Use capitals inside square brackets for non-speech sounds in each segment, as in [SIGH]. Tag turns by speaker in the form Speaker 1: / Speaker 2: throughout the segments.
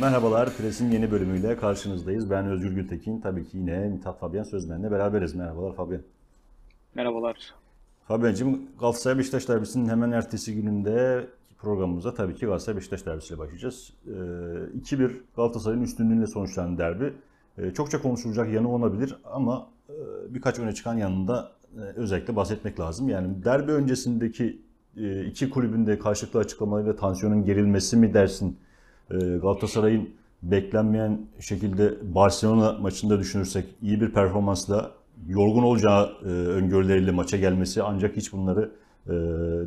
Speaker 1: Merhabalar, Pres'in yeni bölümüyle karşınızdayız. Ben Özgür Gültekin, tabii ki yine Mithat Fabian Sözmen'le beraberiz. Merhabalar Fabian.
Speaker 2: Merhabalar.
Speaker 1: Fabian'cığım Galatasaray Beşiktaş derbisinin hemen ertesi gününde programımıza tabii ki Galatasaray Beşiktaş derbisiyle başlayacağız. Ee, 2-1 Galatasaray'ın üstünlüğüyle sonuçlanan derbi. Ee, çokça konuşulacak yanı olabilir ama e, birkaç öne çıkan yanında e, özellikle bahsetmek lazım. Yani derbi öncesindeki e, iki kulübün de karşılıklı açıklamalarıyla tansiyonun gerilmesi mi dersin? Ee, Galatasaray'ın beklenmeyen şekilde Barcelona maçında düşünürsek iyi bir performansla yorgun olacağı e, öngörüleriyle maça gelmesi ancak hiç bunları e,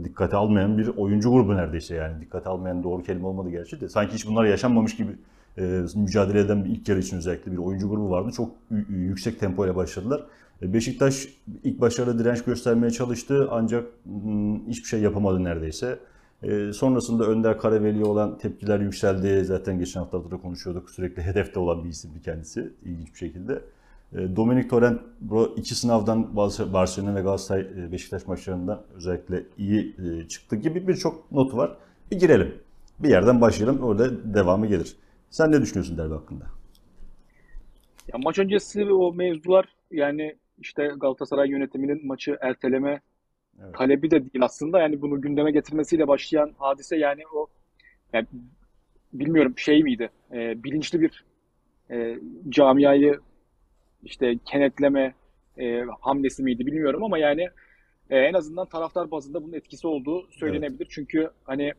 Speaker 1: dikkate almayan bir oyuncu grubu neredeyse yani dikkate almayan doğru kelime olmadı gerçi de sanki hiç bunlar yaşanmamış gibi e, mücadele eden bir ilk yarı için özellikle bir oyuncu grubu vardı. Çok yüksek tempo ile başladılar. Beşiktaş ilk başlarda direnç göstermeye çalıştı ancak mm, hiçbir şey yapamadı neredeyse. E, sonrasında Önder Karaveli'ye olan tepkiler yükseldi. Zaten geçen haftalarda da konuşuyorduk. Sürekli hedefte olan bir isimdi kendisi ilginç bir şekilde. E, Dominic Torrent bu iki sınavdan Barcelona ve Galatasaray e, Beşiktaş maçlarından özellikle iyi e, çıktı gibi birçok notu var. Bir girelim. Bir yerden başlayalım. Orada devamı gelir. Sen ne düşünüyorsun derbi hakkında?
Speaker 2: Ya maç öncesi o mevzular yani işte Galatasaray yönetiminin maçı erteleme
Speaker 1: Evet.
Speaker 2: talebi de değil aslında. Yani bunu gündeme getirmesiyle başlayan hadise yani o yani bilmiyorum şey miydi? e, bilinçli bir e, camiayı işte kenetleme e, hamlesi miydi bilmiyorum ama yani e, en azından taraftar bazında bunun etkisi olduğu söylenebilir. Çünkü hani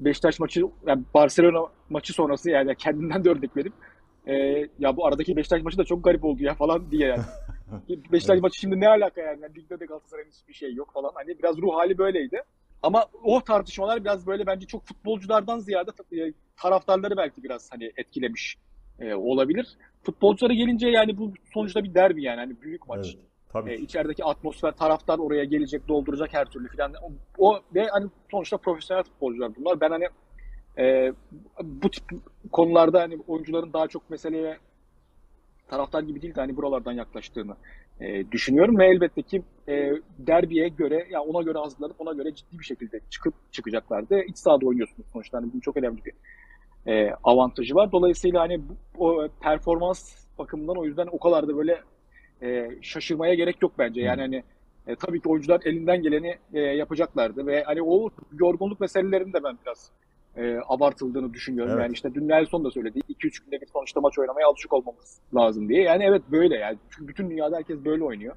Speaker 2: Beşiktaş maçı yani Barcelona maçı sonrası yani kendinden de örnek verip e, ya bu aradaki Beşiktaş maçı da çok garip oldu ya falan diye yani. [LAUGHS] [LAUGHS] Beşiktaş
Speaker 1: Evet.
Speaker 2: maçı şimdi ne alaka yani? Yani ligde de Galatasaray'ın hiçbir şey yok falan. Hani biraz ruh hali böyleydi. Ama o tartışmalar biraz böyle bence çok futbolculardan ziyade e, taraftarları belki biraz hani etkilemiş e, olabilir. Futbolculara gelince yani bu sonuçta bir derbi yani hani büyük maç.
Speaker 1: Evet. Tabii
Speaker 2: E,
Speaker 1: ki.
Speaker 2: içerideki atmosfer, taraftar oraya gelecek, dolduracak her türlü filan. O, o ve hani sonuçta profesyonel futbolcular bunlar. Ben hani e, bu tip konularda hani oyuncuların daha çok meseleye taraftar gibi değil de hani buralardan yaklaştığını e, düşünüyorum ve elbette ki e, derbiye göre ya ona göre hazırlanıp ona göre ciddi bir şekilde çıkıp çıkacaklardı. İç sahada oynuyorsunuz sonuçta hani bunun çok önemli bir e, avantajı var. Dolayısıyla hani bu, o performans bakımından o yüzden o kadar da böyle e, şaşırmaya gerek yok bence. Yani hani e, tabii ki oyuncular elinden geleni e, yapacaklardı ve hani o yorgunluk meselelerini de ben biraz e, abartıldığını düşünüyorum.
Speaker 1: Evet.
Speaker 2: Yani işte dün Nelson da söyledi. 2-3 günde bir sonuçta maç oynamaya alışık olmamız lazım diye. Yani evet böyle yani. Çünkü bütün dünyada herkes böyle oynuyor.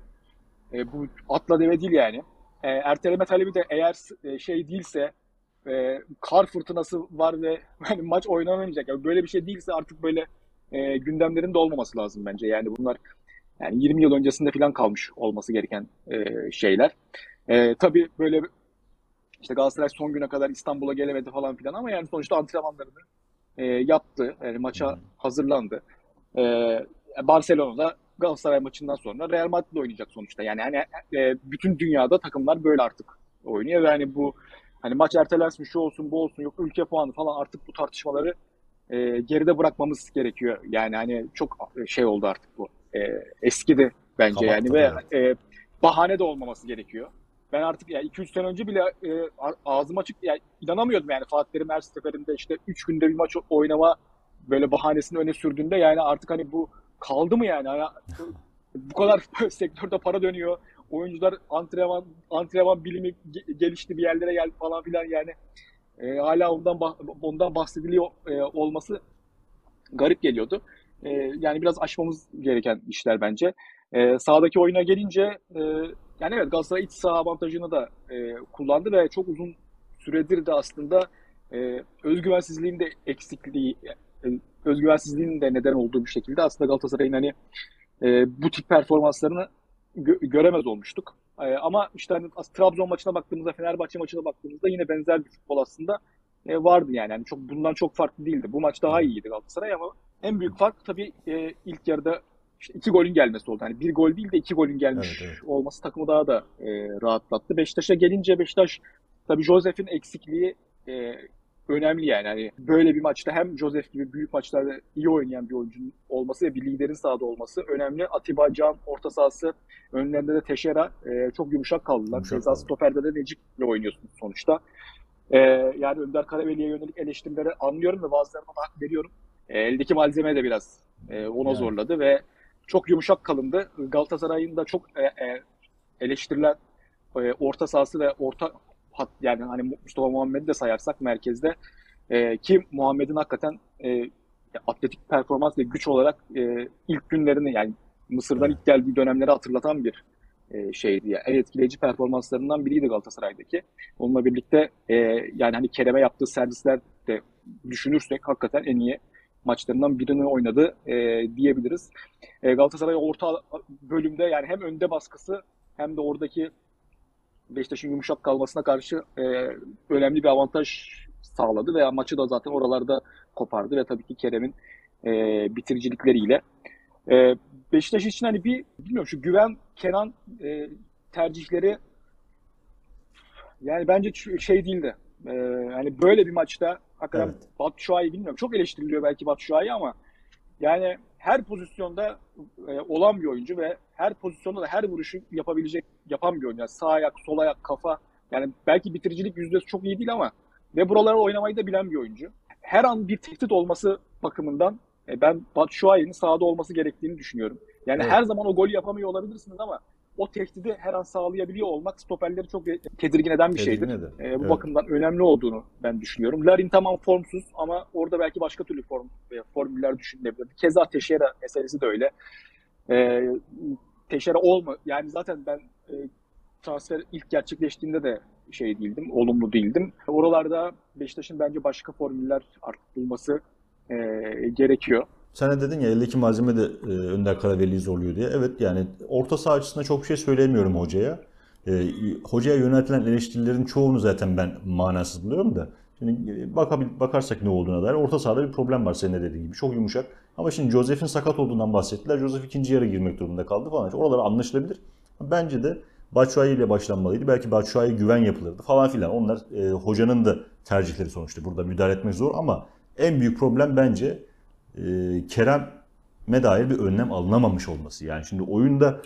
Speaker 2: E, bu atla deve değil yani. E, erteleme talebi de eğer e, şey değilse e, kar fırtınası var ve [LAUGHS] hani maç oynanamayacak. Yani böyle bir şey değilse artık böyle e, gündemlerin de olmaması lazım bence. Yani bunlar yani 20 yıl öncesinde falan kalmış olması gereken e, şeyler. E, tabii böyle işte Galatasaray son güne kadar İstanbul'a gelemedi falan filan ama yani sonuçta antrenmanlarını e, yaptı. Yani maça
Speaker 1: Hı.
Speaker 2: hazırlandı. E, Barcelona'da Galatasaray maçından sonra Real Madrid oynayacak sonuçta. Yani hani e, bütün dünyada takımlar böyle artık oynuyor ve hani bu hani maç ertelensin şu olsun bu olsun yok ülke puanı falan artık bu tartışmaları e, geride bırakmamız gerekiyor. Yani hani çok şey oldu artık bu. E, eskidi bence yani
Speaker 1: Kapattı,
Speaker 2: ve e, bahane de olmaması gerekiyor. Ben artık ya 2-3 sene önce bile e, ağzım açık yani inanamıyordum yani Fatih Terim her seferinde işte 3 günde bir maç oynama böyle bahanesini öne sürdüğünde yani artık hani bu kaldı mı yani? Hani bu kadar [LAUGHS] sektörde para dönüyor. Oyuncular antrenman antrenman bilimi ge- gelişti bir yerlere geldi falan filan yani. E, hala ondan ondan bahsediliyor e, olması garip geliyordu. E, yani biraz aşmamız gereken işler bence. E, sahadaki oyuna gelince e, yani evet Galatasaray iç saha avantajını da e, kullandı ve çok uzun süredir de aslında e, özgüvensizliğin de eksikliği, e, özgüvensizliğin de neden olduğu bir şekilde aslında Galatasaray'ın hani e, bu tip performanslarını gö- göremez olmuştuk. E, ama işte hani Trabzon maçına baktığımızda, Fenerbahçe maçına baktığımızda yine benzer bir futbol aslında e, vardı yani. Yani çok bundan çok farklı değildi. Bu maç daha iyiydi Galatasaray ama en büyük fark tabii e, ilk yarıda işte iki golün gelmesi oldu. Yani bir gol değil de iki golün gelmiş
Speaker 1: Evet, evet.
Speaker 2: olması takımı daha da e, rahatlattı. Beşiktaş'a gelince Beşiktaş tabii Josef'in eksikliği e, önemli yani. Hani böyle bir maçta hem Josef gibi büyük maçlarda iyi oynayan bir oyuncunun olması ve bir liderin sahada olması önemli. Atiba Can orta sahası önlerinde de Teşera e, çok yumuşak kaldılar.
Speaker 1: Kaldı.
Speaker 2: stoperde de Necip'le oynuyorsunuz sonuçta. E, yani Önder Karaveli'ye yönelik eleştirileri anlıyorum ve bazılarına da hak veriyorum. E, eldeki malzeme de biraz e, ona
Speaker 1: Yani.
Speaker 2: zorladı ve çok yumuşak kalındı. Galatasaray'ın da çok e, e, eleştirilen e, orta sahası ve orta hat yani hani Mustafa Muhammed'i de sayarsak merkezde e, ki Muhammed'in hakikaten e, atletik performans ve güç olarak e, ilk günlerini yani Mısır'dan
Speaker 1: Evet.
Speaker 2: ilk geldiği dönemleri hatırlatan bir e, şeydi. Yani en etkileyici performanslarından biriydi Galatasaray'daki. Onunla birlikte e, yani hani Kerem'e yaptığı servisler de düşünürsek hakikaten en iyi maçlarından birini oynadı e, diyebiliriz. E, Galatasaray orta bölümde yani hem önde baskısı hem de oradaki Beşiktaş'ın yumuşak kalmasına karşı e, önemli bir avantaj sağladı ve maçı da zaten oralarda kopardı ve tabii ki Kerem'in e, bitiricilikleriyle. E, Beşiktaş için hani bir bilmiyorum şu Güven Kenan e, tercihleri yani bence şey değildi. E, hani böyle bir maçta hakikaten
Speaker 1: Evet.
Speaker 2: Batshuayi bilmiyorum. Çok eleştiriliyor belki Batshuayi ama yani her pozisyonda e, olan bir oyuncu ve her pozisyonda da her vuruşu yapabilecek yapan bir oyuncu. Yani sağ ayak, sol ayak, kafa. Yani belki bitiricilik yüzdesi çok iyi değil ama ve buralara oynamayı da bilen bir oyuncu. Her an bir tehdit olması bakımından e, ben Batshuayi'nin sahada olması gerektiğini düşünüyorum. Yani
Speaker 1: Evet.
Speaker 2: her zaman o golü yapamıyor olabilirsiniz ama o tehdidi her an sağlayabiliyor olmak stoperleri çok tedirgin eden bir
Speaker 1: Tedirgin
Speaker 2: şeydir.
Speaker 1: eder.
Speaker 2: E, bu
Speaker 1: Evet.
Speaker 2: bakımdan önemli olduğunu ben düşünüyorum. Larin tamam formsuz ama orada belki başka türlü form formüller düşünülebilirdi. Keza Teixeira meselesi de öyle. E, Teixeira olma yani zaten ben e, transfer ilk gerçekleştiğinde de şey değildim, olumlu değildim. Oralarda Beşiktaş'ın bence başka formüller artık bulması e, gerekiyor.
Speaker 1: Sen de dedin ya eldeki malzeme de e, Önder Karaveli'yi zorluyor diye. Evet yani orta saha açısından çok bir şey söyleyemiyorum hocaya. E, hocaya yöneltilen eleştirilerin çoğunu zaten ben manasız buluyorum da. Şimdi e, bakabil, bakarsak ne olduğuna dair orta sahada bir problem var senin de dediğin gibi. Çok yumuşak. Ama şimdi Josef'in sakat olduğundan bahsettiler. Josef ikinci yarı girmek durumunda kaldı falan. İşte Oralar anlaşılabilir. Bence de Batshuayi ile başlanmalıydı. Belki Batshuayi güven yapılırdı falan filan. Onlar e, hocanın da tercihleri sonuçta. Burada müdahale etmek zor ama en büyük problem bence e, Kerem'e dair bir önlem alınamamış olması. Yani şimdi oyunda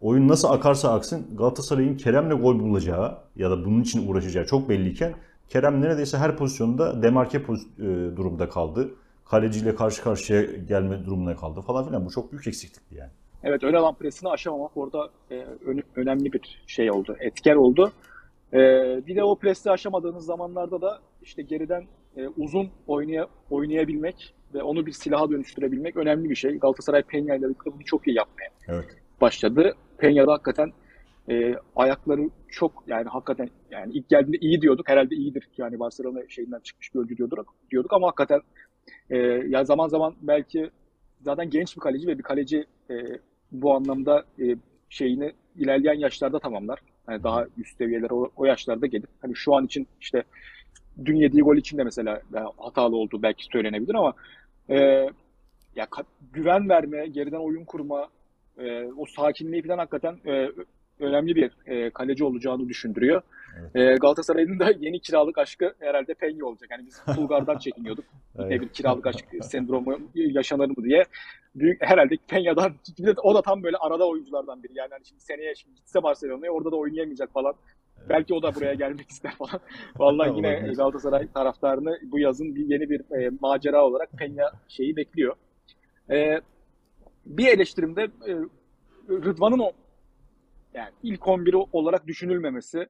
Speaker 1: oyun nasıl akarsa aksın Galatasaray'ın Kerem'le gol bulacağı ya da bunun için uğraşacağı çok belliyken Kerem neredeyse her pozisyonda demarke poz- e, durumda kaldı. Kaleciyle karşı karşıya gelme durumuna kaldı falan filan. Bu çok büyük eksiklikti yani.
Speaker 2: Evet ön alan presini aşamamak orada e, ön- önemli bir şey oldu, etken oldu. E, bir de o presi aşamadığınız zamanlarda da işte geriden e, uzun oynaya, oynayabilmek ve onu bir silaha dönüştürebilmek önemli bir şey. Galatasaray Peña ile bunu çok iyi yapmaya
Speaker 1: Evet.
Speaker 2: başladı. Peña da hakikaten e, ayakları çok yani hakikaten yani ilk geldiğinde iyi diyorduk. Herhalde iyidir. Yani Barcelona şeyinden çıkmış bir oyuncu diyorduk, diyorduk ama hakikaten e, ya zaman zaman belki zaten genç bir kaleci ve bir kaleci e, bu anlamda e, şeyini ilerleyen yaşlarda tamamlar. Hani daha üst seviyelere o, o yaşlarda gelir. Hani şu an için işte dün yediği gol için de mesela ya, hatalı olduğu belki söylenebilir ama e, ya güven verme, geriden oyun kurma, e, o sakinliği falan hakikaten e, önemli bir e, kaleci olacağını düşündürüyor.
Speaker 1: Evet.
Speaker 2: E, Galatasaray'ın da [LAUGHS] yeni kiralık aşkı herhalde Penye olacak. Yani biz Bulgar'dan [LAUGHS] çekiniyorduk. Yine bir kiralık aşk sendromu yaşanır mı diye. Büyük herhalde de [LAUGHS] o da tam böyle arada oyunculardan biri. Yani hani şimdi seneye şimdi gitse Barcelona'ya orada da oynayamayacak falan. Belki o da buraya gelmek ister falan. [LAUGHS] Vallahi yine. Galatasaray taraftarını bu yazın bir yeni bir e, macera olarak Peña şeyi bekliyor. E, bir eleştirimde e, Rıdvan'ın o yani ilk 11'i olarak düşünülmemesi.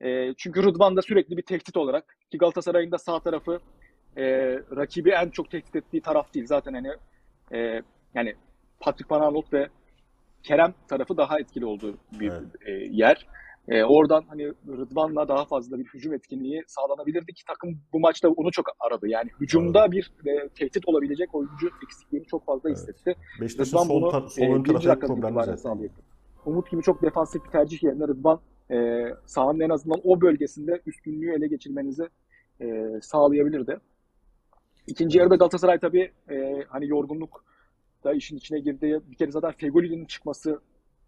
Speaker 2: E, çünkü Rıdvan da sürekli bir tehdit olarak ki Galatasaray'ın da sağ tarafı e, rakibi en çok tehdit ettiği taraf değil. Zaten hani e, yani Patrick Van Aanholt ve Kerem tarafı daha etkili olduğu bir
Speaker 1: Evet.
Speaker 2: e, yer. E, oradan hani Rıdvan'la daha fazla bir hücum etkinliği sağlanabilirdi ki takım bu maçta onu çok aradı. Yani hücumda bir e, tehdit olabilecek oyuncu eksikliğini çok fazla
Speaker 1: Evet.
Speaker 2: hissetti.
Speaker 1: Beşiktaş'ın
Speaker 2: Rıdvan
Speaker 1: sol,
Speaker 2: bunu
Speaker 1: sol
Speaker 2: e, birinci dakikadan itibaren sağlıyor. Umut gibi çok defansif bir tercih yerine Rıdvan e, sahanın en azından o bölgesinde üstünlüğü ele geçirmenizi e, sağlayabilirdi. İkinci yarıda Galatasaray tabii e, hani yorgunluk da işin içine girdi. Bir kere zaten Fegoli'nin çıkması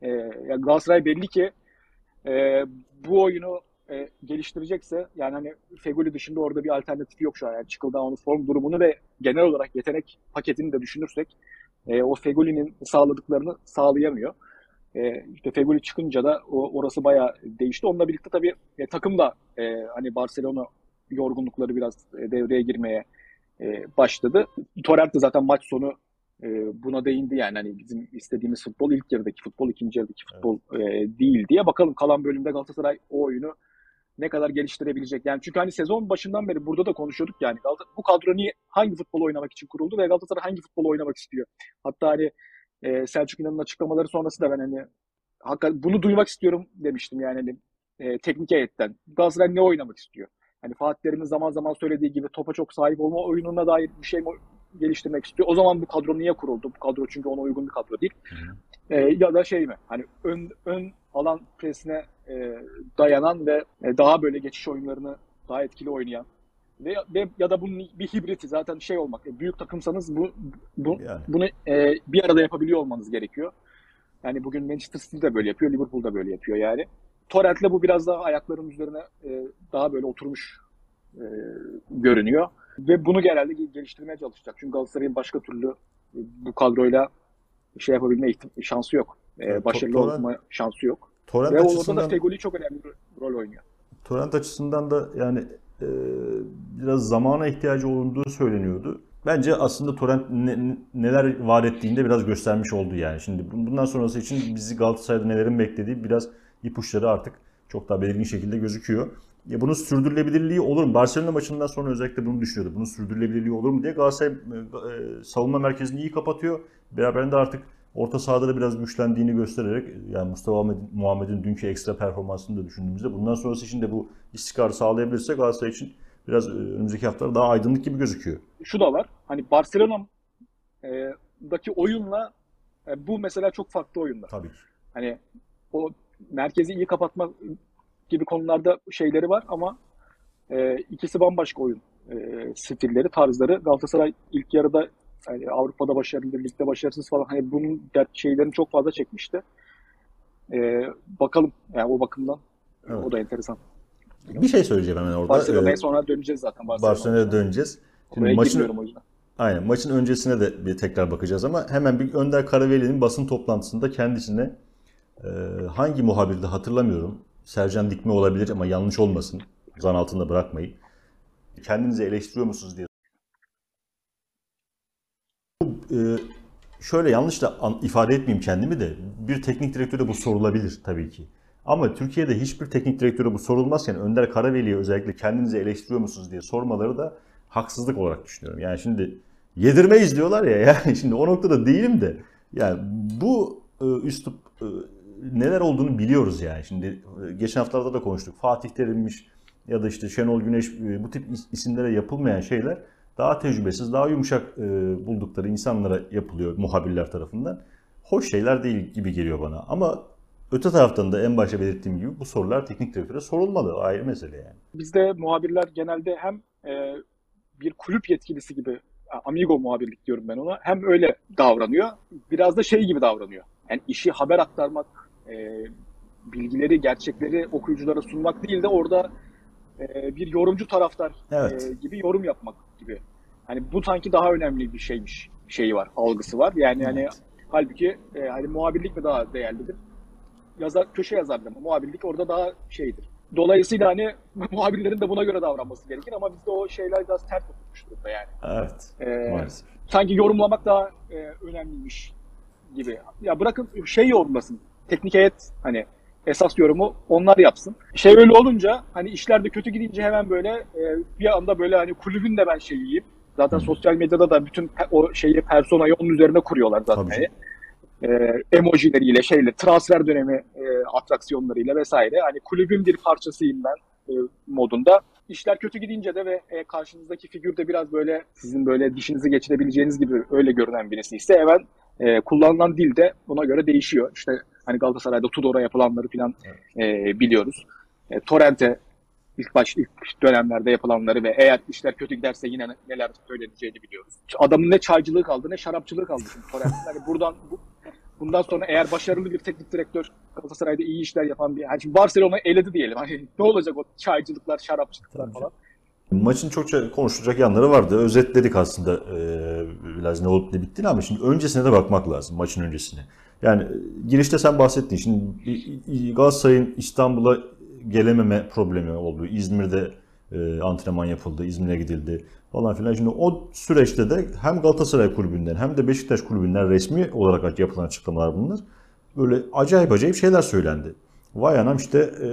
Speaker 2: e, yani Galatasaray belli ki e, bu oyunu e, geliştirecekse yani hani Fegoli dışında orada bir alternatifi yok şu an. Yani Çıkıldağ'ın form durumunu ve genel olarak yetenek paketini de düşünürsek e, o Fegoli'nin sağladıklarını sağlayamıyor. E, işte Fegoli çıkınca da o, orası bayağı değişti. Onunla birlikte tabii e, takım da e, hani Barcelona yorgunlukları biraz e, devreye girmeye e, başladı. Torrent de zaten maç sonu e, buna değindi yani hani bizim istediğimiz futbol ilk yarıdaki futbol, ikinci yarıdaki futbol e, değil diye. Bakalım kalan bölümde Galatasaray o oyunu ne kadar geliştirebilecek. Yani çünkü hani sezon başından beri burada da konuşuyorduk yani bu kadro niye hangi futbol oynamak için kuruldu ve Galatasaray hangi futbol oynamak istiyor. Hatta hani e, Selçuk İnan'ın açıklamaları sonrası da ben hani hakikaten bunu duymak istiyorum demiştim yani hani, e, teknik heyetten. Galatasaray ne oynamak istiyor? Hani Fatih Terim'in zaman zaman söylediği gibi topa çok sahip olma oyununa dair bir şey mi geliştirmek istiyor. O zaman bu kadro niye kuruldu? Bu kadro çünkü ona uygun bir kadro değil. E, ya da şey mi? Hani ön, ön alan presine e, dayanan ve e, daha böyle geçiş oyunlarını daha etkili oynayan ve, ve ya da bunun bir hibriti zaten şey olmak. e, Büyük takımsanız bu, bu
Speaker 1: Yani.
Speaker 2: bunu e, bir arada yapabiliyor olmanız gerekiyor. Yani bugün Manchester City de böyle yapıyor, Liverpool da böyle yapıyor yani. Torrent'le bu biraz daha ayakların üzerine e, daha böyle oturmuş e, görünüyor. Ve bunu genelde ge- geliştirmeye çalışacak. Çünkü Galatasaray'ın başka türlü e, bu kadroyla şey yapabilme şansı yok. E,
Speaker 1: Evet,
Speaker 2: başarılı
Speaker 1: Torrent-
Speaker 2: olma şansı yok.
Speaker 1: Torrent
Speaker 2: Ve orada da Fegoli çok önemli rol oynuyor.
Speaker 1: Torrent açısından da yani e, biraz zamana ihtiyacı olunduğu söyleniyordu. Bence aslında Torrent ne- neler vaat ettiğinde biraz göstermiş oldu yani. Şimdi bun- bundan sonrası için bizi Galatasaray'da nelerin beklediği biraz ipuçları artık çok daha belirgin şekilde gözüküyor. Ya bunun sürdürülebilirliği olur mu? Barcelona maçından sonra özellikle bunu düşünüyordu. Bunun sürdürülebilirliği olur mu diye Galatasaray e, e, savunma merkezini iyi kapatıyor. Beraberinde artık orta sahada da biraz güçlendiğini göstererek yani Mustafa Muhammed- Muhammed'in dünkü ekstra performansını da düşündüğümüzde bundan sonrası için de bu istikrarı sağlayabilirse Galatasaray için biraz e, önümüzdeki haftalar daha aydınlık gibi gözüküyor.
Speaker 2: Şu da var. Hani Barcelona'daki oyunla bu mesela çok farklı oyunlar.
Speaker 1: Tabii.
Speaker 2: Hani o merkezi iyi kapatma gibi konularda şeyleri var ama e, ikisi bambaşka oyun e, stilleri, tarzları. Galatasaray ilk yarıda yani Avrupa'da başarılı, ligde başarısız falan hani bunun dert şeylerini çok fazla çekmişti. E, bakalım yani o bakımdan
Speaker 1: Evet.
Speaker 2: o da enteresan.
Speaker 1: Bir şey söyleyeceğim hemen orada.
Speaker 2: Barcelona'ya
Speaker 1: Ee,
Speaker 2: sonra döneceğiz zaten. Barcelona
Speaker 1: Barcelona'ya döneceğiz. Şimdi
Speaker 2: Oraya
Speaker 1: maçın
Speaker 2: o yüzden.
Speaker 1: Aynen. Maçın öncesine de bir tekrar bakacağız ama hemen bir Önder Karaveli'nin basın toplantısında kendisine e, hangi muhabirde hatırlamıyorum. Sercan Dikme olabilir ama yanlış olmasın. Zan altında bırakmayın. Kendinizi eleştiriyor musunuz diye. Bu, e, şöyle yanlış da ifade etmeyeyim kendimi de bir teknik direktöre bu sorulabilir tabii ki. Ama Türkiye'de hiçbir teknik direktöre bu sorulmazken Önder Karaveli'ye özellikle kendinizi eleştiriyor musunuz diye sormaları da haksızlık olarak düşünüyorum. Yani şimdi yedirmeyiz diyorlar ya [LAUGHS] yani şimdi o noktada değilim de yani bu e, üslup e, neler olduğunu biliyoruz yani. Şimdi e, geçen haftalarda da konuştuk. Fatih Terim'miş ya da işte Şenol Güneş e, bu tip is- isimlere yapılmayan şeyler daha tecrübesiz, daha yumuşak e, buldukları insanlara yapılıyor muhabirler tarafından. Hoş şeyler değil gibi geliyor bana. Ama öte taraftan da en başta belirttiğim gibi bu sorular teknik direktöre sorulmalı. Ayrı mesele yani.
Speaker 2: Bizde muhabirler genelde hem bir kulüp yetkilisi gibi amigo muhabirlik diyorum ben ona. Hem öyle davranıyor. Biraz da şey gibi davranıyor. Yani işi haber aktarmak, e, bilgileri, gerçekleri okuyuculara sunmak değil de orada e, bir yorumcu taraftar
Speaker 1: Evet.
Speaker 2: e, gibi yorum yapmak gibi. Hani bu sanki daha önemli bir şeymiş şeyi var, algısı var. Yani hani
Speaker 1: Evet.
Speaker 2: halbuki e, hani muhabirlik mi daha değerlidir? Yazar köşe yazarlığı mı? Muhabirlik orada daha şeydir. Dolayısıyla hani [LAUGHS] muhabirlerin de buna göre davranması gerekir ama bizde o şeyler biraz ters oturmuş durumda yani.
Speaker 1: Evet.
Speaker 2: Ee,
Speaker 1: Maalesef.
Speaker 2: sanki yorumlamak daha e, önemliymiş gibi. Ya bırakın şey yorumlasın. Teknik heyet hani esas yorumu onlar yapsın. Şey öyle olunca hani işler de kötü gidince hemen böyle e, bir anda böyle hani kulübün de ben şeyiyim. Zaten
Speaker 1: Hı.
Speaker 2: sosyal medyada da bütün o şeyi personayı onun üzerine kuruyorlar zaten.
Speaker 1: Tabii
Speaker 2: hani. E, emojileriyle şeyle transfer dönemi e, atraksiyonlarıyla vesaire. Hani kulübün bir parçasıyım ben e, modunda. İşler kötü gidince de ve e, karşınızdaki figür de biraz böyle sizin böyle dişinizi geçirebileceğiniz gibi öyle görünen birisi ise hemen e, kullanılan dil de buna göre değişiyor. İşte hani Galatasaray'da Tudor'a yapılanları falan e, biliyoruz. E, Torrent'e ilk baş ilk dönemlerde yapılanları ve eğer işler kötü giderse yine neler söyleneceğini biliyoruz. Adamın ne çaycılığı kaldı ne şarapçılığı kaldı şimdi Torrent'in. Hani buradan bu, bundan sonra eğer başarılı bir teknik direktör Galatasaray'da iyi işler yapan bir hani şimdi Barcelona eledi diyelim. Hani ne olacak o çaycılıklar, şarapçılıklar falan.
Speaker 1: Maçın çokça konuşulacak yanları vardı. Özetledik aslında e, biraz ne olup ne bittiğini ama şimdi öncesine de bakmak lazım maçın öncesine. Yani girişte sen bahsettin. Şimdi Galatasaray'ın İstanbul'a gelememe problemi oldu. İzmir'de e, antrenman yapıldı, İzmir'e gidildi falan filan. Şimdi o süreçte de hem Galatasaray kulübünden hem de Beşiktaş kulübünden resmi olarak yapılan açıklamalar bunlar. Böyle acayip acayip şeyler söylendi. Vay anam işte e,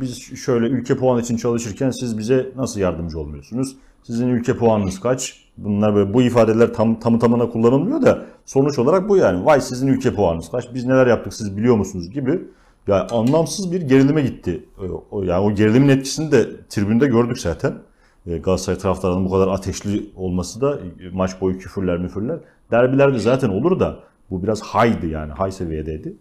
Speaker 1: biz şöyle ülke puanı için çalışırken siz bize nasıl yardımcı olmuyorsunuz? Sizin ülke puanınız kaç? Bunlar böyle bu ifadeler tam tamı tamına kullanılmıyor da sonuç olarak bu yani. Vay sizin ülke puanınız kaç? Biz neler yaptık siz biliyor musunuz gibi. Yani anlamsız bir gerilime gitti. E, o, yani o gerilimin etkisini de tribünde gördük zaten. E, Galatasaray taraftarının bu kadar ateşli olması da e, maç boyu küfürler müfürler. Derbilerde zaten olur da bu biraz haydı yani high seviyedeydi.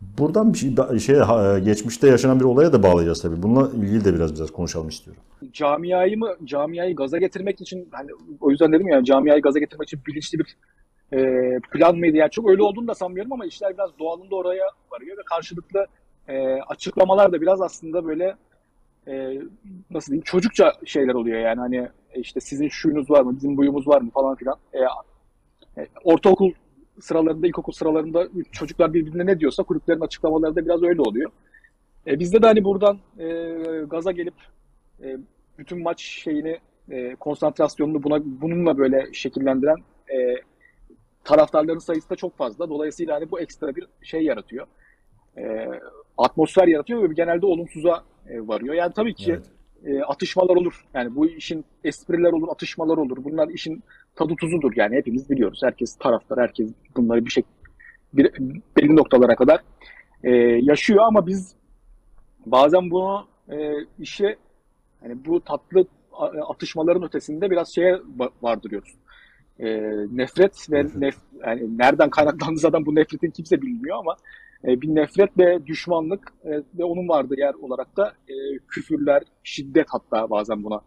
Speaker 1: Buradan bir şey, şey geçmişte yaşanan bir olaya da bağlayacağız tabii. Bununla ilgili de biraz biraz konuşalım istiyorum.
Speaker 2: Camiayı mı camiayı gaza getirmek için hani o yüzden dedim ya camiayı gaza getirmek için bilinçli bir e, plan mıydı? Yani çok öyle olduğunu da sanmıyorum ama işler biraz doğalında oraya varıyor ve karşılıklı e, açıklamalar da biraz aslında böyle e, nasıl diyeyim çocukça şeyler oluyor yani hani işte sizin şuyunuz var mı, bizim buyumuz var mı falan filan. E, e, ortaokul sıralarında, ilkokul sıralarında çocuklar birbirine ne diyorsa kulüplerin açıklamaları da biraz öyle oluyor. E, bizde de hani buradan e, gaza gelip e, bütün maç şeyini e, konsantrasyonunu buna bununla böyle şekillendiren e, taraftarların sayısı da çok fazla. Dolayısıyla hani bu ekstra bir şey yaratıyor. E, atmosfer yaratıyor ve genelde olumsuza e, varıyor. Yani tabii ki evet. e, atışmalar olur. Yani bu işin espriler olur, atışmalar olur. Bunlar işin tadı tuzudur. Yani hepimiz biliyoruz. Herkes taraftar, herkes bunları bir şey bir, belli noktalara kadar e, yaşıyor ama biz bazen bunu e, işe yani bu tatlı atışmaların ötesinde biraz şeye vardırıyoruz. E, nefret ve nef yani nereden kaynaklandığı zaten bu nefretin kimse bilmiyor ama e, bir nefret ve düşmanlık e, ve onun vardığı yer olarak da e, küfürler, şiddet hatta bazen buna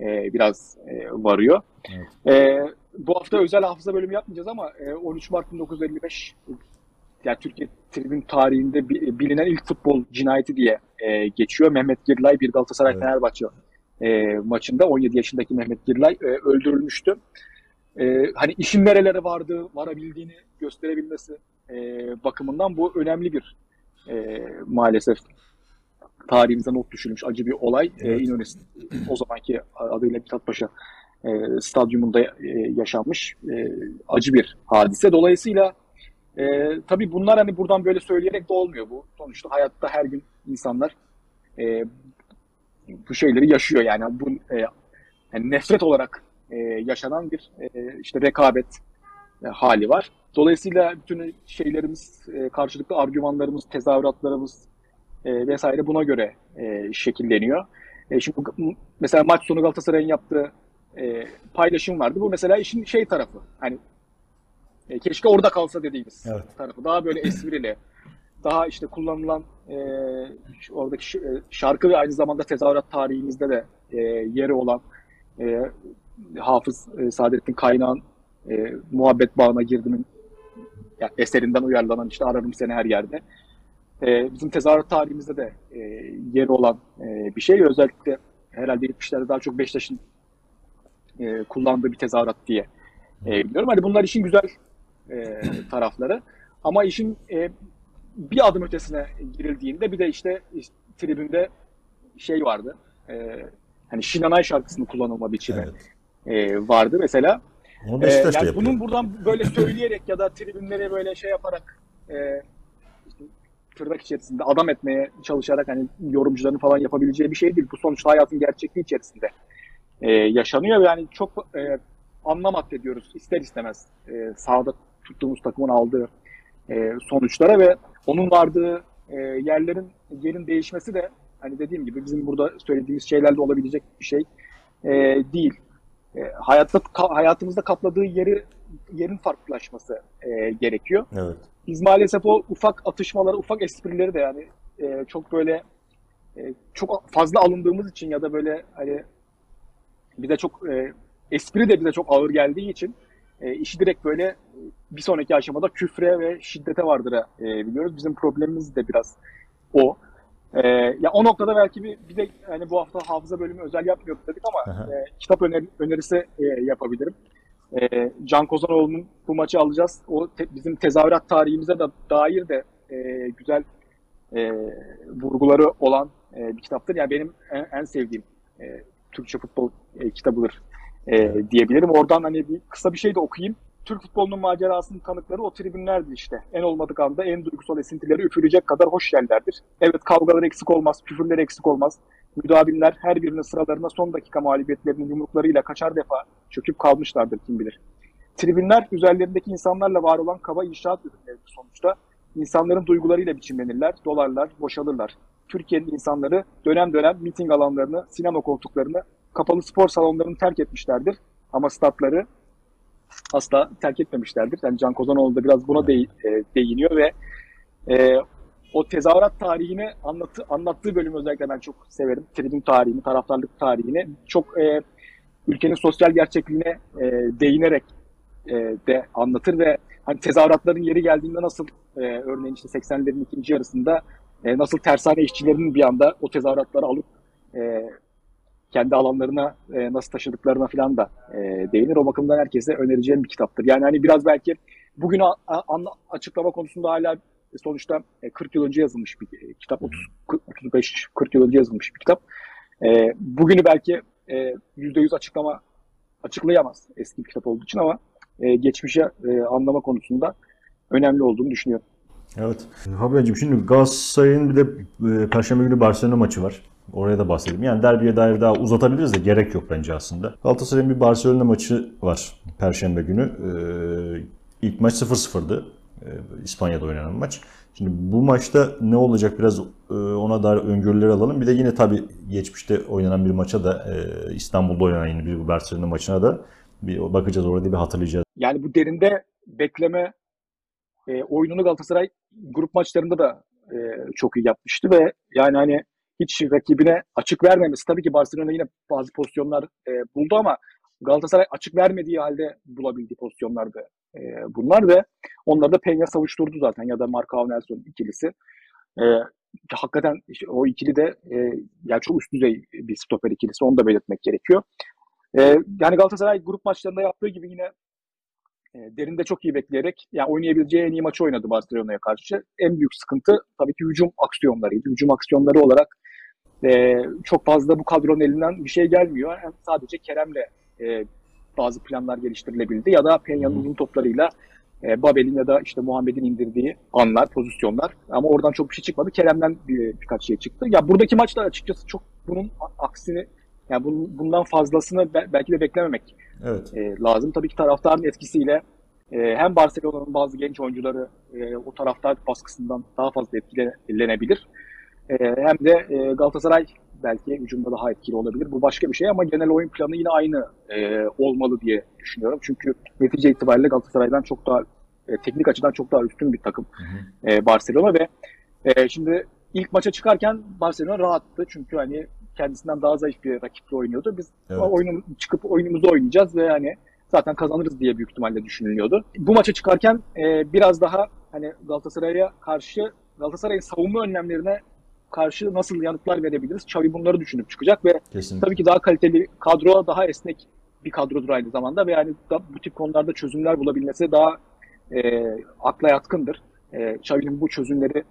Speaker 2: e, biraz e, varıyor. Evet. E, bu hafta özel hafıza bölümü yapmayacağız ama e, 13 Mart 1955 yani Türkiye tribün tarihinde bilinen ilk futbol cinayeti diye e, geçiyor. Mehmet Girilay bir Galatasaray evet. Fenerbahçe e, maçında 17 yaşındaki Mehmet Girilay e, öldürülmüştü. E, hani işin nerelere vardığı, varabildiğini gösterebilmesi e, bakımından bu önemli bir e, maalesef tarihimize not düşülmüş acı bir olay. E, evet. E, İnönü o zamanki adıyla Mithatpaşa e, stadyumunda e, yaşanmış e, acı bir hadise. Dolayısıyla e, tabii bunlar hani buradan böyle söyleyerek de olmuyor bu. Sonuçta hayatta her gün insanlar e, bu şeyleri yaşıyor yani bu e, yani nefret olarak e, yaşanan bir e, işte rekabet e, hali var. Dolayısıyla bütün şeylerimiz, e, karşılıklı argümanlarımız, tezahüratlarımız e, vesaire buna göre e, şekilleniyor. E, şimdi mesela maç sonu Galatasaray'ın yaptığı e, paylaşım vardı. Bu mesela işin şey tarafı. Hani e, keşke orada kalsa dediğimiz evet. tarafı. Daha böyle esprili, daha işte kullanılan e, oradaki e, şarkı ve aynı zamanda tezahürat tarihimizde de e, yeri olan e, Hafız e, Saadettin Kaynağ'ın e, muhabbet bağına girdimin yani eserinden uyarlanan işte ararım seni her yerde. E, bizim tezahürat tarihimizde de e, yeri olan e, bir şey. Özellikle herhalde 70'lerde daha çok Beşiktaş'ın e, kullandığı bir tezahürat diye e, biliyorum. Hani bunlar işin güzel e, tarafları. Ama işin e, bir adım ötesine girildiğinde bir de işte, işte tribünde şey vardı. E, hani Şinanay şarkısının kullanılma biçimi evet. e, vardı mesela.
Speaker 1: Onu ee, yani
Speaker 2: bunun buradan böyle söyleyerek ya da tribünlere böyle şey yaparak e, tırnak içerisinde adam etmeye çalışarak hani yorumcuların falan yapabileceği bir şey değil. Bu sonuçta hayatın gerçekliği içerisinde e, yaşanıyor ve yani çok e, anlam atfediyoruz ister istemez e, sahada tuttuğumuz takımın aldığı e, sonuçlara ve onun vardığı e, yerlerin yerin değişmesi de hani dediğim gibi bizim burada söylediğimiz şeylerle olabilecek bir şey e, değil. E, hayatta hayatımızda kapladığı yeri yerin farklılaşması e, gerekiyor.
Speaker 1: Evet.
Speaker 2: Biz maalesef o ufak atışmaları, ufak esprileri de yani e, çok böyle e, çok fazla alındığımız için ya da böyle hani bize çok e, espri de bize çok ağır geldiği için e, işi direkt böyle bir sonraki aşamada küfre ve şiddete vardır e, biliyoruz. Bizim problemimiz de biraz o. E, ya o noktada belki bir, bir de hani bu hafta hafıza bölümü özel yapmıyorduk dedik ama e, kitap öner, önerisi e, yapabilirim. E, Can Kozanoğlu'nun bu maçı alacağız. O te, bizim tezahürat tarihimize de dair de e, güzel e, vurguları olan e, bir kitaptır. Yani benim en, en sevdiğim e, Türkçe futbol e, kitabıdır e, diyebilirim. Oradan hani bir kısa bir şey de okuyayım. Türk futbolunun macerasının tanıkları o tribünlerdi işte. En olmadık anda en duygusal esintileri üfürecek kadar hoş yerlerdir. Evet kavgalar eksik olmaz, küfürler eksik olmaz. Müdavimler her birinin sıralarına son dakika mağlubiyetlerinin yumruklarıyla kaçar defa çöküp kalmışlardır kim bilir. Tribünler üzerlerindeki insanlarla var olan kaba inşaat ürünleridir sonuçta. İnsanların duygularıyla biçimlenirler, dolarlar, boşalırlar. Türkiye'nin insanları dönem dönem miting alanlarını, sinema koltuklarını, kapalı spor salonlarını terk etmişlerdir. Ama statları asla terk etmemişlerdir. Yani Can Kozanoğlu da biraz buna de, e, değiniyor ve e, o tezahürat tarihini anlatı, anlattığı bölümü özellikle ben çok severim. Tribün tarihini, taraftarlık tarihini çok e, ülkenin sosyal gerçekliğine e, değinerek e, de anlatır ve hani tezahüratların yeri geldiğinde nasıl e, örneğin işte 80'lerin ikinci yarısında e, nasıl tersane işçilerinin bir anda o tezahüratları alıp e, kendi alanlarına e, nasıl taşıdıklarına falan da e, değinir. O bakımdan herkese önereceğim bir kitaptır. Yani hani biraz belki bugün a, a, açıklama konusunda hala sonuçta 40 yıl önce yazılmış bir e, kitap. 30 35 40 yıl önce yazılmış bir kitap. E, bugünü belki e, %100 açıklama açıklayamaz eski bir kitap olduğu için ama e, geçmişe e, anlama konusunda önemli olduğunu düşünüyorum.
Speaker 1: Evet. Habercim şimdi Galatasaray'ın bir de e, Perşembe günü Barcelona maçı var. Oraya da bahsedelim. Yani derbiye dair daha uzatabiliriz de gerek yok bence aslında. Galatasaray'ın bir Barcelona maçı var Perşembe günü. Ee, ilk maç 0-0'dı. Ee, İspanya'da oynanan maç. Şimdi bu maçta ne olacak biraz e, ona dair öngörüleri alalım. Bir de yine tabii geçmişte oynanan bir maça da e, İstanbul'da oynanan yine bir Barcelona maçına da bir bakacağız orada bir hatırlayacağız.
Speaker 2: Yani bu derinde bekleme e, oyununu Galatasaray grup maçlarında da e, çok iyi yapmıştı ve yani hani hiç rakibine açık vermemesi. Tabii ki Barcelona yine bazı pozisyonlar e, buldu ama Galatasaray açık vermediği halde bulabildiği pozisyonlardı e, bunlar ve onları da Peña savuşturdu zaten ya da Marcao Nelson ikilisi. E, hakikaten o ikili de e, yani çok üst düzey bir stoper ikilisi onu da belirtmek gerekiyor. E, yani Galatasaray grup maçlarında yaptığı gibi yine e, derinde çok iyi bekleyerek yani oynayabileceği en iyi maçı oynadı Barcelona'ya karşı. En büyük sıkıntı tabii ki hücum aksiyonlarıydı. Hücum aksiyonları olarak e, çok fazla bu kadronun elinden bir şey gelmiyor. Yani sadece Kerem'le e, bazı planlar geliştirilebildi ya da Peña'nın uzun toplarıyla e, Babel'in ya da işte Muhammed'in indirdiği anlar, pozisyonlar. Ama oradan çok bir şey çıkmadı. Kerem'den bir, birkaç şey çıktı. Ya buradaki maçta açıkçası çok bunun aksini yani bunun, bundan fazlasını belki de beklememek evet. e, lazım. Tabii ki taraftarın etkisiyle e, hem Barcelona'nın bazı genç oyuncuları e, o taraftar baskısından daha fazla etkilenebilir. E, hem de e, Galatasaray belki hücumda daha etkili olabilir. Bu başka bir şey ama genel oyun planı yine aynı e, olmalı diye düşünüyorum. Çünkü netice itibariyle Galatasaray'dan çok daha e, teknik açıdan çok daha üstün bir takım hı hı. E, Barcelona ve e, şimdi ilk maça çıkarken Barcelona rahattı. Çünkü hani kendisinden daha zayıf bir rakiple oynuyordu. Biz evet. oyunum, çıkıp oyunumuzu oynayacağız ve hani zaten kazanırız diye büyük ihtimalle düşünülüyordu. Bu maça çıkarken e, biraz daha hani Galatasaray'a karşı Galatasaray'ın savunma önlemlerine karşı nasıl yanıtlar verebiliriz? Xavi bunları düşünüp çıkacak ve Kesinlikle. tabii ki daha kaliteli kadro, daha esnek bir kadrodur aynı zamanda ve yani da, bu tip konularda çözümler bulabilmesi daha e, akla yatkındır. E, Xavi'nin bu çözümleri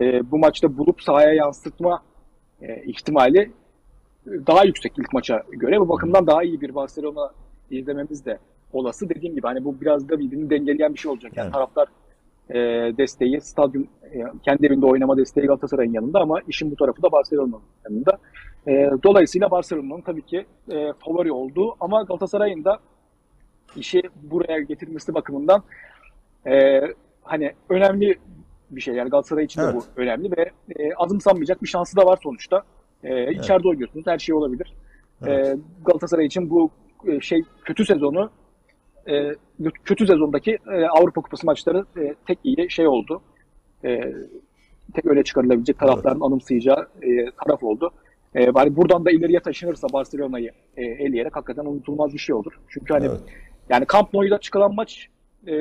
Speaker 2: e, bu maçta bulup sahaya yansıtma e, ihtimali daha yüksek ilk maça göre. Bu bakımdan daha iyi bir Barcelona izlememiz de olası. Dediğim gibi hani bu biraz da birbirini dengeleyen bir şey olacak. Yani evet. taraftar e, desteği, stadyum e, kendi evinde oynama desteği Galatasaray'ın yanında ama işin bu tarafı da Barcelona'nın yanında. E, dolayısıyla Barcelona'nın tabii ki e, favori olduğu ama Galatasaray'ın da işi buraya getirmesi bakımından e, hani önemli bir şey. Yani Galatasaray için evet. de bu önemli ve e, azımsanmayacak bir şansı da var sonuçta. E, evet. İçeride oynuyorsunuz. Her şey olabilir. Evet. E, Galatasaray için bu e, şey kötü sezonu e, kötü sezondaki e, Avrupa Kupası maçları e, tek iyi şey oldu. E, tek öne çıkarılabilecek tarafların evet. anımsayacağı e, taraf oldu. E, yani buradan da ileriye taşınırsa Barcelona'yı e, eleyerek hakikaten unutulmaz bir şey olur. Çünkü hani evet. yani Camp Nou'da çıkılan maç e,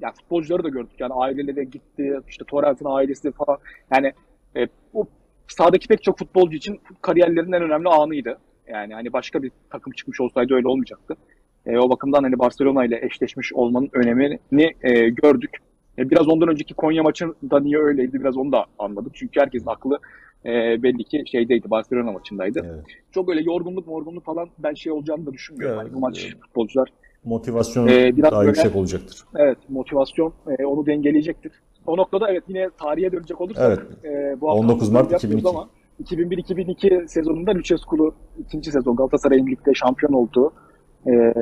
Speaker 2: yani futbolcuları da gördük. Yani aileleri gitti, işte Torrent'in ailesi falan. Yani e, o sahadaki pek çok futbolcu için kariyerlerinin en önemli anıydı. Yani hani başka bir takım çıkmış olsaydı öyle olmayacaktı. E, o bakımdan hani Barcelona ile eşleşmiş olmanın önemini e, gördük. E, biraz ondan önceki Konya maçında niye öyleydi biraz onu da anladım. Çünkü herkesin aklı e, belli ki şeydeydi Barcelona maçındaydı.
Speaker 1: Evet.
Speaker 2: Çok öyle yorgunluk morgunluk falan ben şey olacağını da düşünmüyorum.
Speaker 1: Evet,
Speaker 2: Hani bu maç
Speaker 1: evet.
Speaker 2: futbolcular
Speaker 1: Motivasyon
Speaker 2: Ee, biraz
Speaker 1: daha
Speaker 2: böyle-
Speaker 1: yüksek olacaktır.
Speaker 2: evet motivasyon e, onu dengeleyecektir. O noktada evet yine tarihe dönecek olursak e, bu hafta
Speaker 1: 19 Mart
Speaker 2: yapmıyoruz
Speaker 1: 2002.
Speaker 2: ama 2001-2002 sezonunda Lucescu'lu ikinci sezon Galatasaray'ın ligde şampiyon olduğu e,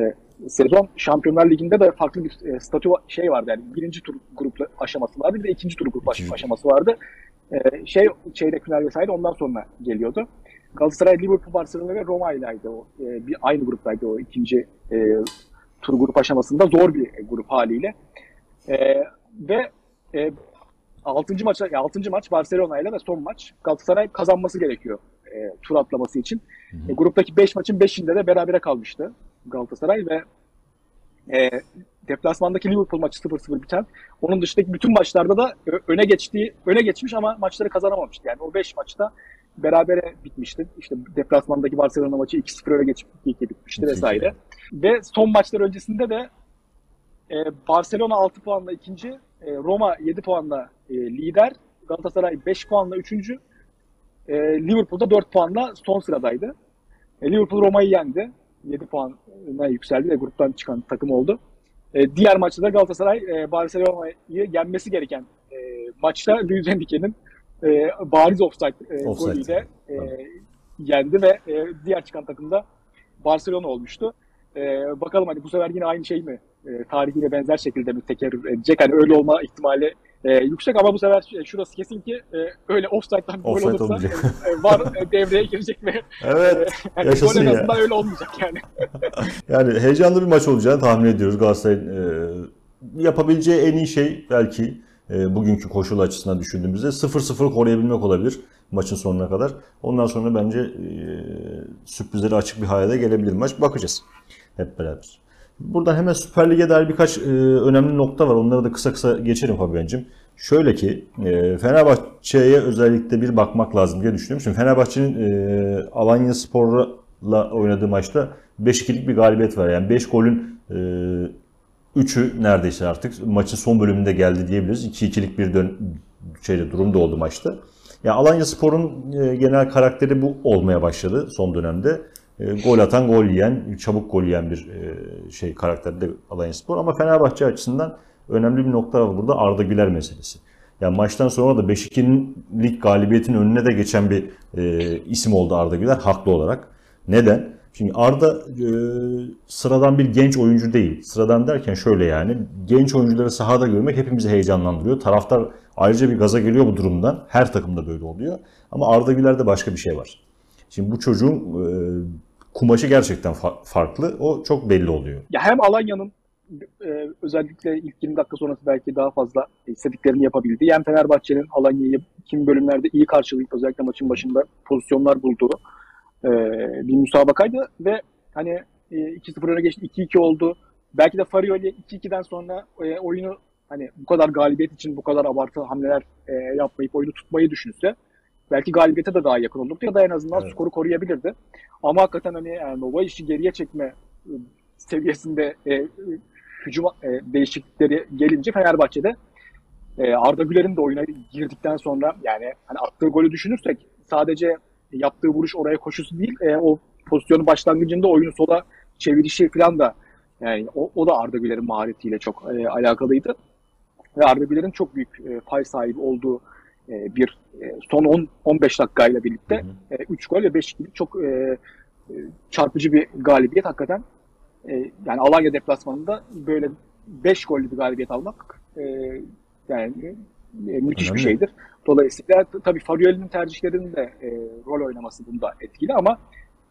Speaker 2: sezon Şampiyonlar Ligi'nde de farklı bir e, statü şey vardı yani birinci tur grup aşaması vardı bir de ikinci tur grup
Speaker 1: İkinci.
Speaker 2: aşaması vardı. E, şey çeyrek final vesaire ondan sonra geliyordu. Galatasaray, Liverpool, Barcelona ve Roma ilaydı o. E, bir aynı gruptaydı o ikinci e, tur grup aşamasında zor bir grup haliyle. E, ve e, 6. maça ya 6. maç Barcelona ile ve son maç Galatasaray kazanması gerekiyor e, tur atlaması için.
Speaker 1: hı.
Speaker 2: E, gruptaki 5 maçın 5'inde de berabere kalmıştı Galatasaray ve e, deplasmandaki Liverpool maçı 0-0 biten. Onun dışındaki bütün maçlarda da öne geçtiği öne geçmiş ama maçları kazanamamıştı. Yani o 5 maçta berabere bitmişti. İşte deplasmandaki Barcelona maçı 2-0 öne geçip 2-2 bitmişti
Speaker 1: 2-2.
Speaker 2: vesaire. Ve son maçlar öncesinde de e, Barcelona 6 puanla ikinci, e, Roma 7 puanla e, lider, Galatasaray 5 puanla üçüncü, e, Liverpool'da 4 puanla son sıradaydı. E, Liverpool Roma'yı yendi. 7 puana yükseldi ve gruptan çıkan takım oldu. E, diğer maçta da Galatasaray e, Barcelona'yı yenmesi gereken e, maçta Luis Enrique'nin e, bariz offside, e,
Speaker 1: Offside.
Speaker 2: golüyle e,
Speaker 1: Evet.
Speaker 2: yendi ve e, diğer çıkan takım da Barcelona olmuştu. E, bakalım hani bu sefer yine aynı şey mi? E, tarihiyle benzer şekilde mi tekerrür edecek? Hani öyle olma ihtimali e, yüksek ama bu sefer e, şurası kesin ki e, öyle offside'dan gol
Speaker 1: Offside
Speaker 2: olursa
Speaker 1: olmayacak.
Speaker 2: e, var e, [LAUGHS] devreye girecek ve
Speaker 1: Evet. [LAUGHS]
Speaker 2: yani
Speaker 1: Yaşasın
Speaker 2: gol en
Speaker 1: ya.
Speaker 2: azından öyle olmayacak yani. [LAUGHS]
Speaker 1: Yani heyecanlı bir maç olacağını tahmin ediyoruz. Galatasaray'ın e, yapabileceği en iyi şey belki e, bugünkü koşul açısından düşündüğümüzde 0-0 koruyabilmek olabilir maçın sonuna kadar. Ondan sonra bence e, sürprizleri açık bir hale gelebilir maç. Bakacağız hep beraber. Buradan hemen Süper Lig'e dair birkaç e, önemli nokta var. Onları da kısa kısa geçelim Fabian'cığım. Şöyle ki e, Fenerbahçe'ye özellikle bir bakmak lazım diye düşünüyorum. Şimdi Fenerbahçe'nin e, Alanya Spor'la oynadığı maçta 5-2'lik bir galibiyet var. Yani 5 golün e, 3'ü neredeyse artık maçın son bölümünde geldi diyebiliriz. 2-2'lik bir dön şeyde durum oldu maçta. Ya Alanya Spor'un e, genel karakteri bu olmaya başladı son dönemde. E, gol atan, gol yiyen, çabuk gol yiyen bir e, şey karakterde Alanya Spor. Ama Fenerbahçe açısından önemli bir nokta var burada Arda Güler meselesi. Yani maçtan sonra da 5-2'lik galibiyetin önüne de geçen bir e, isim oldu Arda Güler haklı olarak. Neden? Şimdi Arda e, sıradan bir genç oyuncu değil. Sıradan derken şöyle yani genç oyuncuları sahada görmek hepimizi heyecanlandırıyor. Taraftar ayrıca bir gaza geliyor bu durumdan. Her takımda böyle oluyor. Ama Arda Güler'de başka bir şey var. Şimdi bu çocuğun e, kumaşı gerçekten fa- farklı. O çok belli oluyor.
Speaker 2: Ya hem Alanya'nın e, özellikle ilk 20 dakika sonrası belki daha fazla istediklerini yapabildiği hem Fenerbahçe'nin Alanya'yı kimi bölümlerde iyi karşılayıp özellikle maçın başında pozisyonlar bulduğu e, bir müsabakaydı ve hani e, 2-0 öne geçti 2-2 oldu. Belki de Farioli 2-2'den sonra e, oyunu hani bu kadar galibiyet için bu kadar abartı hamleler e, yapmayıp oyunu tutmayı düşünse belki galibiyete de daha yakın olurdu ya da en azından
Speaker 1: Evet.
Speaker 2: skoru koruyabilirdi. Ama hakikaten hani yani Nova işi geriye çekme e, seviyesinde e, hücum e, değişiklikleri gelince Fenerbahçe'de e, Arda Güler'in de oyuna girdikten sonra yani hani attığı golü düşünürsek sadece yaptığı vuruş oraya koşusu değil e, o pozisyonun başlangıcında oyunu sola çevirişi falan da yani o, o da Arda Güler'in maharetiyle çok e, alakalıydı. Ve Arda Güler'in çok büyük e, pay sahibi olduğu e, bir e, son 10 15 dakikayla birlikte
Speaker 1: Hı hı.
Speaker 2: 3 gol ve 5 gibi çok e, e, çarpıcı bir galibiyet hakikaten. E, yani Alanya deplasmanında böyle 5 gollü bir galibiyet almak e, yani e, müthiş
Speaker 1: Önemli.
Speaker 2: bir şeydir. Dolayısıyla tabii Farioli'nin tercihlerinin de e, rol oynaması bunda etkili ama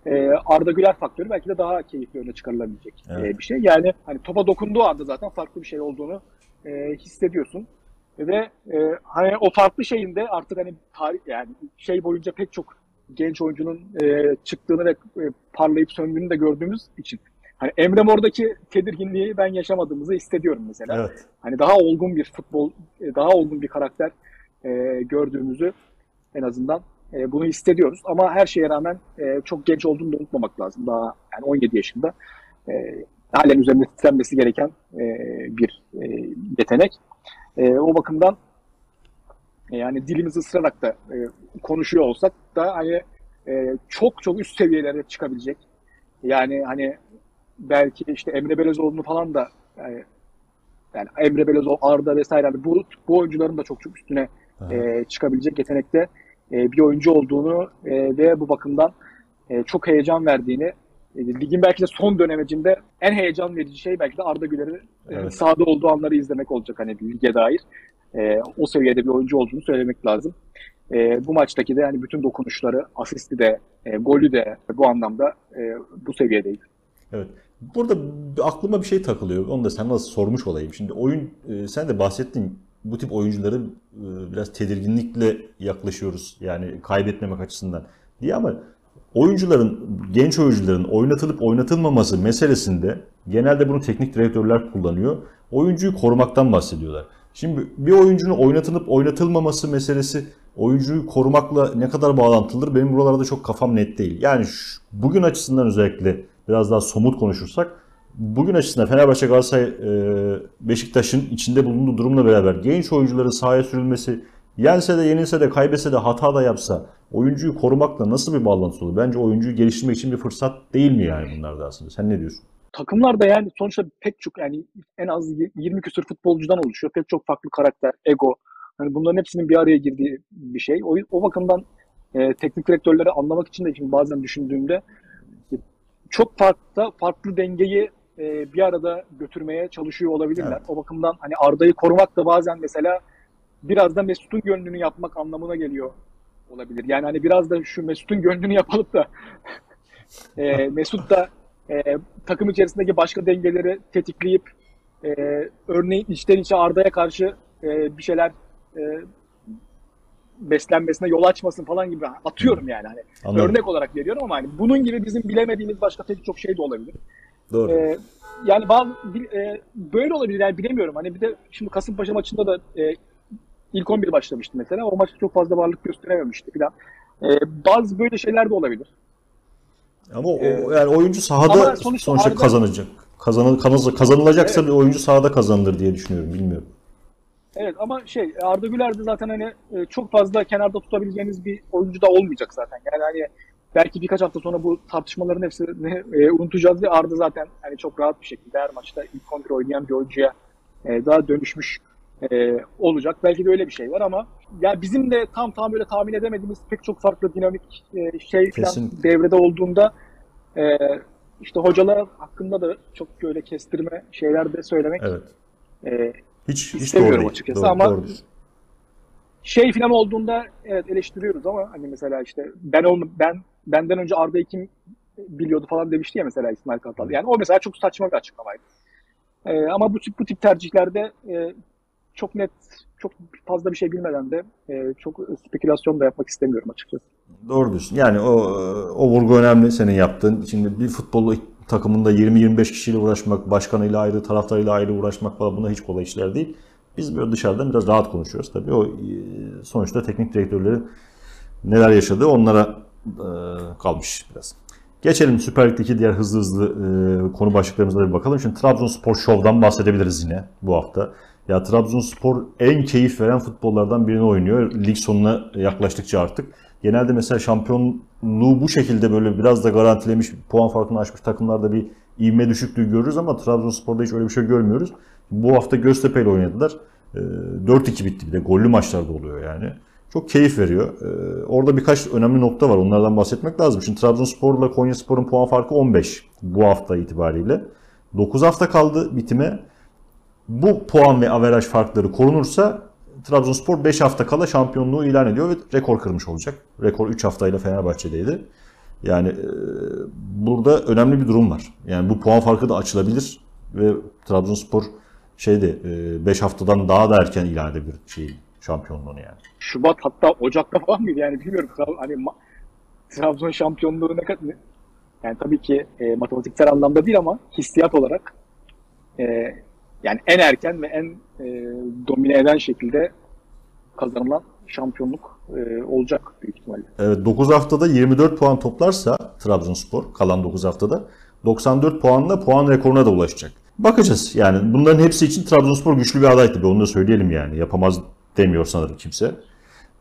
Speaker 2: e, Arda Güler faktörü belki de daha keyifli öne çıkarılabilecek e,
Speaker 1: Evet.
Speaker 2: bir şey. Yani hani topa dokunduğu anda zaten farklı bir şey olduğunu e, hissediyorsun. Ve e, hani o farklı şeyin de artık hani tarih yani şey boyunca pek çok genç oyuncunun e, çıktığını ve e, parlayıp söndüğünü de gördüğümüz için hani Emre Mor'daki tedirginliği ben yaşamadığımızı hissediyorum mesela.
Speaker 1: Evet.
Speaker 2: Hani daha olgun bir futbol, e, daha olgun bir karakter e, gördüğümüzü en azından e, bunu hissediyoruz. Ama her şeye rağmen e, çok genç olduğunu da unutmamak lazım. Daha yani 17 yaşında e, halen üzerinde titrenmesi gereken e, bir e, yetenek. E, o bakımdan E, yani dilimizi ısırarak da e, konuşuyor olsak da hani e, çok çok üst seviyelere çıkabilecek. Yani hani belki işte Emre Belezoğlu'nu falan da yani, yani Emre Belezoğlu, Arda vesaire hani bu, bu oyuncuların da çok çok üstüne e, çıkabilecek yetenekte e, bir oyuncu olduğunu e, ve bu bakımdan e, çok heyecan verdiğini e, ligin belki de son dönemecinde en heyecan verici şey belki de Arda Güler'in evet. e, sahada olduğu anları izlemek olacak hani lige dair. E, o seviyede bir oyuncu olduğunu söylemek lazım. E, bu maçtaki de yani bütün dokunuşları, asisti de, e, golü de bu anlamda e, bu seviyedeydi.
Speaker 1: Evet. Burada aklıma bir şey takılıyor. Onu da sen nasıl sormuş olayım. Şimdi oyun e, sen de bahsettin bu tip oyuncuları e, biraz tedirginlikle yaklaşıyoruz. Yani kaybetmemek açısından diye ama oyuncuların, genç oyuncuların oynatılıp oynatılmaması meselesinde genelde bunu teknik direktörler kullanıyor. Oyuncuyu korumaktan bahsediyorlar. Şimdi bir oyuncunun oynatılıp oynatılmaması meselesi oyuncuyu korumakla ne kadar bağlantılıdır benim buralarda çok kafam net değil. Yani şu, bugün açısından özellikle biraz daha somut konuşursak bugün açısından Fenerbahçe Galatasaray Beşiktaş'ın içinde bulunduğu durumla beraber genç oyuncuların sahaya sürülmesi yense de yenilse de kaybetse de hata da yapsa oyuncuyu korumakla nasıl bir bağlantısı olur? Bence oyuncuyu geliştirmek için bir fırsat değil mi yani bunlar da aslında? Sen ne diyorsun?
Speaker 2: Takımlar da yani sonuçta pek çok yani en az 20 küsur futbolcudan oluşuyor. Pek çok farklı karakter, ego. Hani bunların hepsinin bir araya girdiği bir şey. O, o bakımdan e, teknik direktörleri anlamak için de şimdi bazen düşündüğümde e, çok farklı farklı dengeyi e, bir arada götürmeye çalışıyor olabilirler. Evet. O bakımdan hani Arda'yı korumak da bazen mesela biraz da Mesut'un gönlünü yapmak anlamına geliyor olabilir. Yani hani biraz da şu Mesut'un gönlünü yapalım da [LAUGHS] e, Mesut da e, takım içerisindeki başka dengeleri tetikleyip e, örneğin içten içe Arda'ya karşı e, bir şeyler e, beslenmesine yol açmasın falan gibi atıyorum yani hani Anladım. örnek olarak veriyorum ama hani bunun gibi bizim bilemediğimiz başka pek çok şey de olabilir.
Speaker 1: Doğru. Ee,
Speaker 2: yani bazı e, böyle olabilir yani bilemiyorum. Hani bir de şimdi Kasımpaşa maçında da e, ilk 11 başlamıştı mesela. O maçta çok fazla varlık gösterememişti falan. E, bazı böyle şeyler de olabilir.
Speaker 1: Ama o, ee, yani oyuncu sahada sonuçta, sonuçta Arda, kazanacak. Kazanıl, kazanılacaksa evet. bir oyuncu sahada kazanılır diye düşünüyorum. Bilmiyorum.
Speaker 2: Evet ama şey Arda Güler de zaten hani e, çok fazla kenarda tutabileceğiniz bir oyuncu da olmayacak zaten. Yani hani belki birkaç hafta sonra bu tartışmaların hepsini e, unutacağız ve Arda zaten hani çok rahat bir şekilde her maçta ilk kontrol oynayan bir oyuncuya e, daha dönüşmüş e, olacak. Belki de öyle bir şey var ama ya bizim de tam tam böyle tahmin edemediğimiz pek çok farklı dinamik e, şey falan devrede olduğunda e, işte hocalar hakkında da çok böyle kestirme şeyler de söylemek
Speaker 1: evet.
Speaker 2: e, hiç, hiç doğru değil. açıkçası doğru, ama doğru. şey falan olduğunda evet eleştiriyoruz ama hani mesela işte ben ol, ben benden önce Arda'yı kim biliyordu falan demişti ya mesela İsmail Kartal. Yani o mesela çok saçma bir açıklamaydı. Ee, ama bu tip bu tip tercihlerde e, çok net, çok fazla bir şey bilmeden de e, çok spekülasyon da yapmak istemiyorum açıkçası.
Speaker 1: Doğru diyorsun. Yani o, o vurgu önemli senin yaptığın. Şimdi bir futbol takımında 20-25 kişiyle uğraşmak, başkanıyla ayrı, taraftarıyla ayrı uğraşmak falan buna hiç kolay işler değil. Biz böyle dışarıdan biraz rahat konuşuyoruz. Tabii o e, sonuçta teknik direktörlerin neler yaşadığı onlara e, kalmış biraz. Geçelim Süper Lig'deki diğer hızlı hızlı e, konu başlıklarımıza bir bakalım. Şimdi Trabzonspor Show'dan bahsedebiliriz yine bu hafta. Ya Trabzonspor en keyif veren futbollardan birini oynuyor. Lig sonuna yaklaştıkça artık. Genelde mesela şampiyonluğu bu şekilde böyle biraz da garantilemiş, puan farkını aşmış takımlarda bir ivme düşüklüğü görürüz ama Trabzonspor'da hiç öyle bir şey görmüyoruz. Bu hafta Göztepe ile oynadılar. 4-2 bitti bir de. Gollü maçlarda oluyor yani. Çok keyif veriyor. Orada birkaç önemli nokta var. Onlardan bahsetmek lazım. Şimdi Trabzonspor ile Konyaspor'un puan farkı 15 bu hafta itibariyle. 9 hafta kaldı bitime bu puan ve averaj farkları korunursa Trabzonspor 5 hafta kala şampiyonluğu ilan ediyor ve rekor kırmış olacak. Rekor 3 haftayla Fenerbahçe'deydi. Yani e, burada önemli bir durum var. Yani bu puan farkı da açılabilir ve Trabzonspor şeyde 5 e, haftadan daha da erken ilan edebilir şey şampiyonluğunu yani.
Speaker 2: Şubat hatta Ocak'ta falan mıydı yani bilmiyorum. Hani Trabzon şampiyonluğu ne kadar yani tabii ki e, matematiksel anlamda değil ama hissiyat olarak e, yani en erken ve en e, domine eden şekilde kazanılan şampiyonluk e, olacak büyük ihtimalle.
Speaker 1: Evet 9 haftada 24 puan toplarsa Trabzonspor kalan 9 haftada 94 puanla puan rekoruna da ulaşacak. Bakacağız yani bunların hepsi için Trabzonspor güçlü bir aday tabii onu da söyleyelim yani yapamaz demiyor sanırım kimse.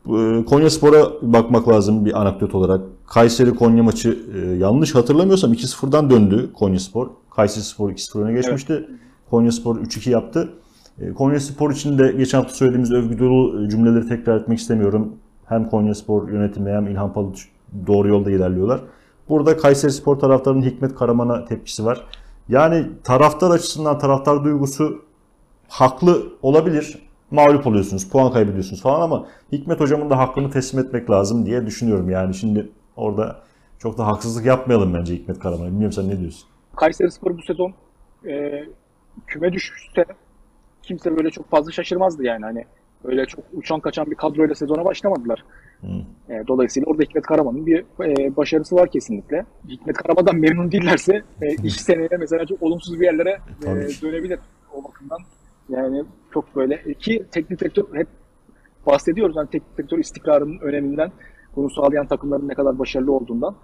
Speaker 1: E, Konya Spor'a bakmak lazım bir anekdot olarak. Kayseri Konya maçı e, yanlış hatırlamıyorsam 2-0'dan döndü Konya Spor. Kayseri Spor 2-0 öne geçmişti. Konya Spor 3-2 yaptı. E, Konya Spor için de geçen hafta söylediğimiz övgü dolu cümleleri tekrar etmek istemiyorum. Hem Konya Spor yönetimi hem İlhan Palut doğru yolda ilerliyorlar. Burada Kayseri Spor taraftarının Hikmet Karaman'a tepkisi var. Yani taraftar açısından taraftar duygusu haklı olabilir. Mağlup oluyorsunuz, puan kaybediyorsunuz falan ama Hikmet hocamın da hakkını teslim etmek lazım diye düşünüyorum. Yani şimdi orada çok da haksızlık yapmayalım bence Hikmet Karaman'a. Bilmiyorum sen ne diyorsun?
Speaker 2: Kayseri Spor bu sezon e, küme düşüşse kimse böyle çok fazla şaşırmazdı yani. Hani öyle çok uçan kaçan bir kadroyla sezona başlamadılar. E, dolayısıyla orada Hikmet Karaman'ın bir e, başarısı var kesinlikle. Hikmet Karaman'dan memnun değillerse e, iş [LAUGHS] seneye mesela çok olumsuz bir yerlere e, dönebilir o bakımdan. Yani çok böyle ki teknik direktör hep bahsediyoruz hani teknik direktör istikrarının öneminden bunu sağlayan takımların ne kadar başarılı olduğundan.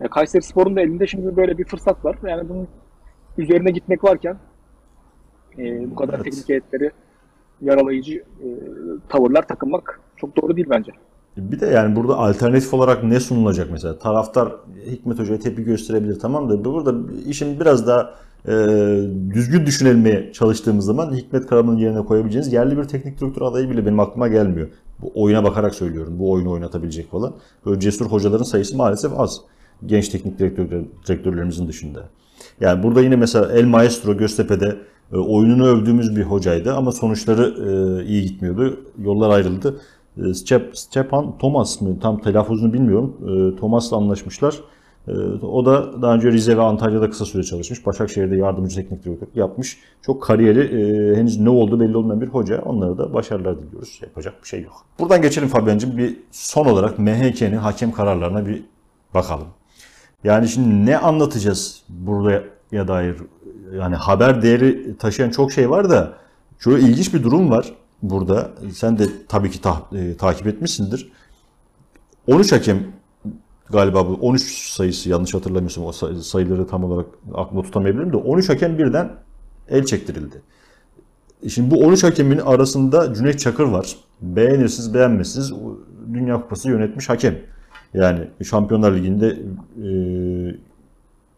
Speaker 2: E, Kayseri Spor'un da elinde şimdi böyle bir fırsat var. Yani bunun üzerine gitmek varken e, bu kadar
Speaker 1: Evet.
Speaker 2: teknik heyetleri yaralayıcı e, tavırlar takınmak çok doğru değil bence.
Speaker 1: Bir de yani burada alternatif olarak ne sunulacak mesela? Taraftar Hikmet Hoca'ya tepki gösterebilir tamam da burada işin biraz daha e, düzgün düşünülmeye çalıştığımız zaman Hikmet Karaman'ın yerine koyabileceğiniz yerli bir teknik direktör adayı bile benim aklıma gelmiyor. Bu oyuna bakarak söylüyorum. Bu oyunu oynatabilecek falan. Böyle cesur hocaların sayısı maalesef az. Genç teknik direktör, direktörlerimizin dışında. Yani burada yine mesela El Maestro Göztepe'de oyununu övdüğümüz bir hocaydı ama sonuçları e, iyi gitmiyordu. Yollar ayrıldı. E, Step, Stepan Thomas mı? Tam telaffuzunu bilmiyorum. E, Thomas'la anlaşmışlar. E, o da daha önce Rize ve Antalya'da kısa süre çalışmış. Başakşehir'de yardımcı teknik direktör yapmış. Çok kariyeri e, henüz ne oldu belli olmayan bir hoca. Onlara da başarılar diliyoruz. Yapacak bir şey yok. Buradan geçelim Fabian'cığım. Bir son olarak MHK'nin hakem kararlarına bir bakalım. Yani şimdi ne anlatacağız buraya dair? Yani haber değeri taşıyan çok şey var da şöyle ilginç bir durum var burada. Sen de tabii ki ta- e, takip etmişsindir. 13 hakem galiba bu 13 sayısı yanlış hatırlamıyorsam o say- sayıları tam olarak aklımda tutamayabilirim de 13 hakem birden el çektirildi. Şimdi bu 13 hakemin arasında Cüneyt Çakır var. Beğenirsiniz beğenmezsiniz Dünya Kupası yönetmiş hakem. Yani Şampiyonlar Ligi'nde e,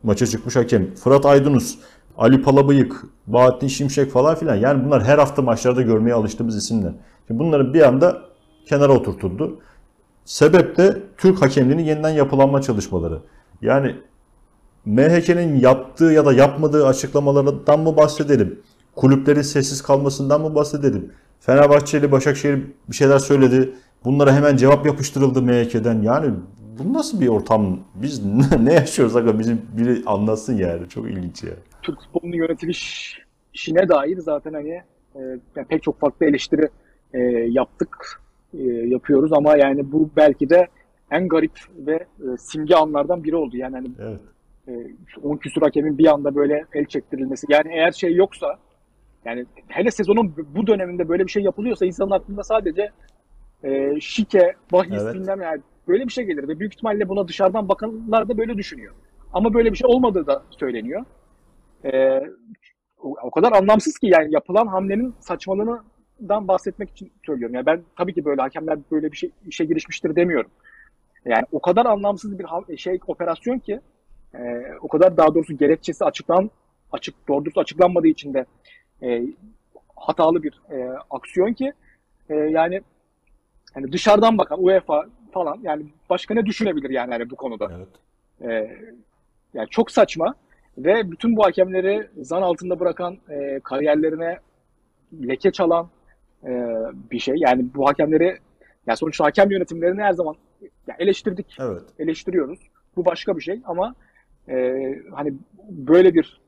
Speaker 1: maça çıkmış hakem. Fırat Aydınus, Ali Palabıyık, Bahattin Şimşek falan filan. Yani bunlar her hafta maçlarda görmeye alıştığımız isimler. Şimdi bunların bir anda kenara oturtuldu. Sebep de Türk hakemliğinin yeniden yapılanma çalışmaları. Yani MHK'nin yaptığı ya da yapmadığı açıklamalardan mı bahsedelim? Kulüplerin sessiz kalmasından mı bahsedelim? Fenerbahçe ile Başakşehir bir şeyler söyledi. Bunlara hemen cevap yapıştırıldı MHK'den. Yani bu nasıl bir ortam? Biz [LAUGHS] ne yaşıyoruz? Bizim biri anlatsın yani. Çok ilginç ya.
Speaker 2: Türk futbolunun yönetilişine dair zaten hani e, yani pek çok farklı eleştiri e, yaptık, e, yapıyoruz ama yani bu belki de en garip ve e, simge anlardan biri oldu. Yani hani
Speaker 1: Evet.
Speaker 2: e, şu 10 küsur hakemin bir anda böyle el çektirilmesi. Yani eğer şey yoksa yani hele sezonun bu döneminde böyle bir şey yapılıyorsa insanın aklında sadece e, şike, bahis
Speaker 1: Evet.
Speaker 2: bilmem yani böyle bir şey gelir ve büyük ihtimalle buna dışarıdan bakanlar da böyle düşünüyor. Ama böyle bir şey olmadığı da söyleniyor. E, o, kadar anlamsız ki yani yapılan hamlenin saçmalığından bahsetmek için söylüyorum. Yani ben tabii ki böyle hakemler böyle bir şey işe girişmiştir demiyorum. Yani o kadar anlamsız bir şey operasyon ki e, o kadar daha doğrusu gerekçesi açıklan açık doğru dürüst açıklanmadığı için de e, hatalı bir e, aksiyon ki e, yani yani dışarıdan bakan UEFA falan yani başka ne düşünebilir yani, yani bu konuda.
Speaker 1: Evet.
Speaker 2: E, yani çok saçma ve bütün bu hakemleri zan altında bırakan e, kariyerlerine leke çalan e, bir şey. Yani bu hakemleri yani sonuçta hakem yönetimlerini her zaman ya eleştirdik
Speaker 1: Evet.
Speaker 2: eleştiriyoruz. Bu başka bir şey ama e, hani böyle bir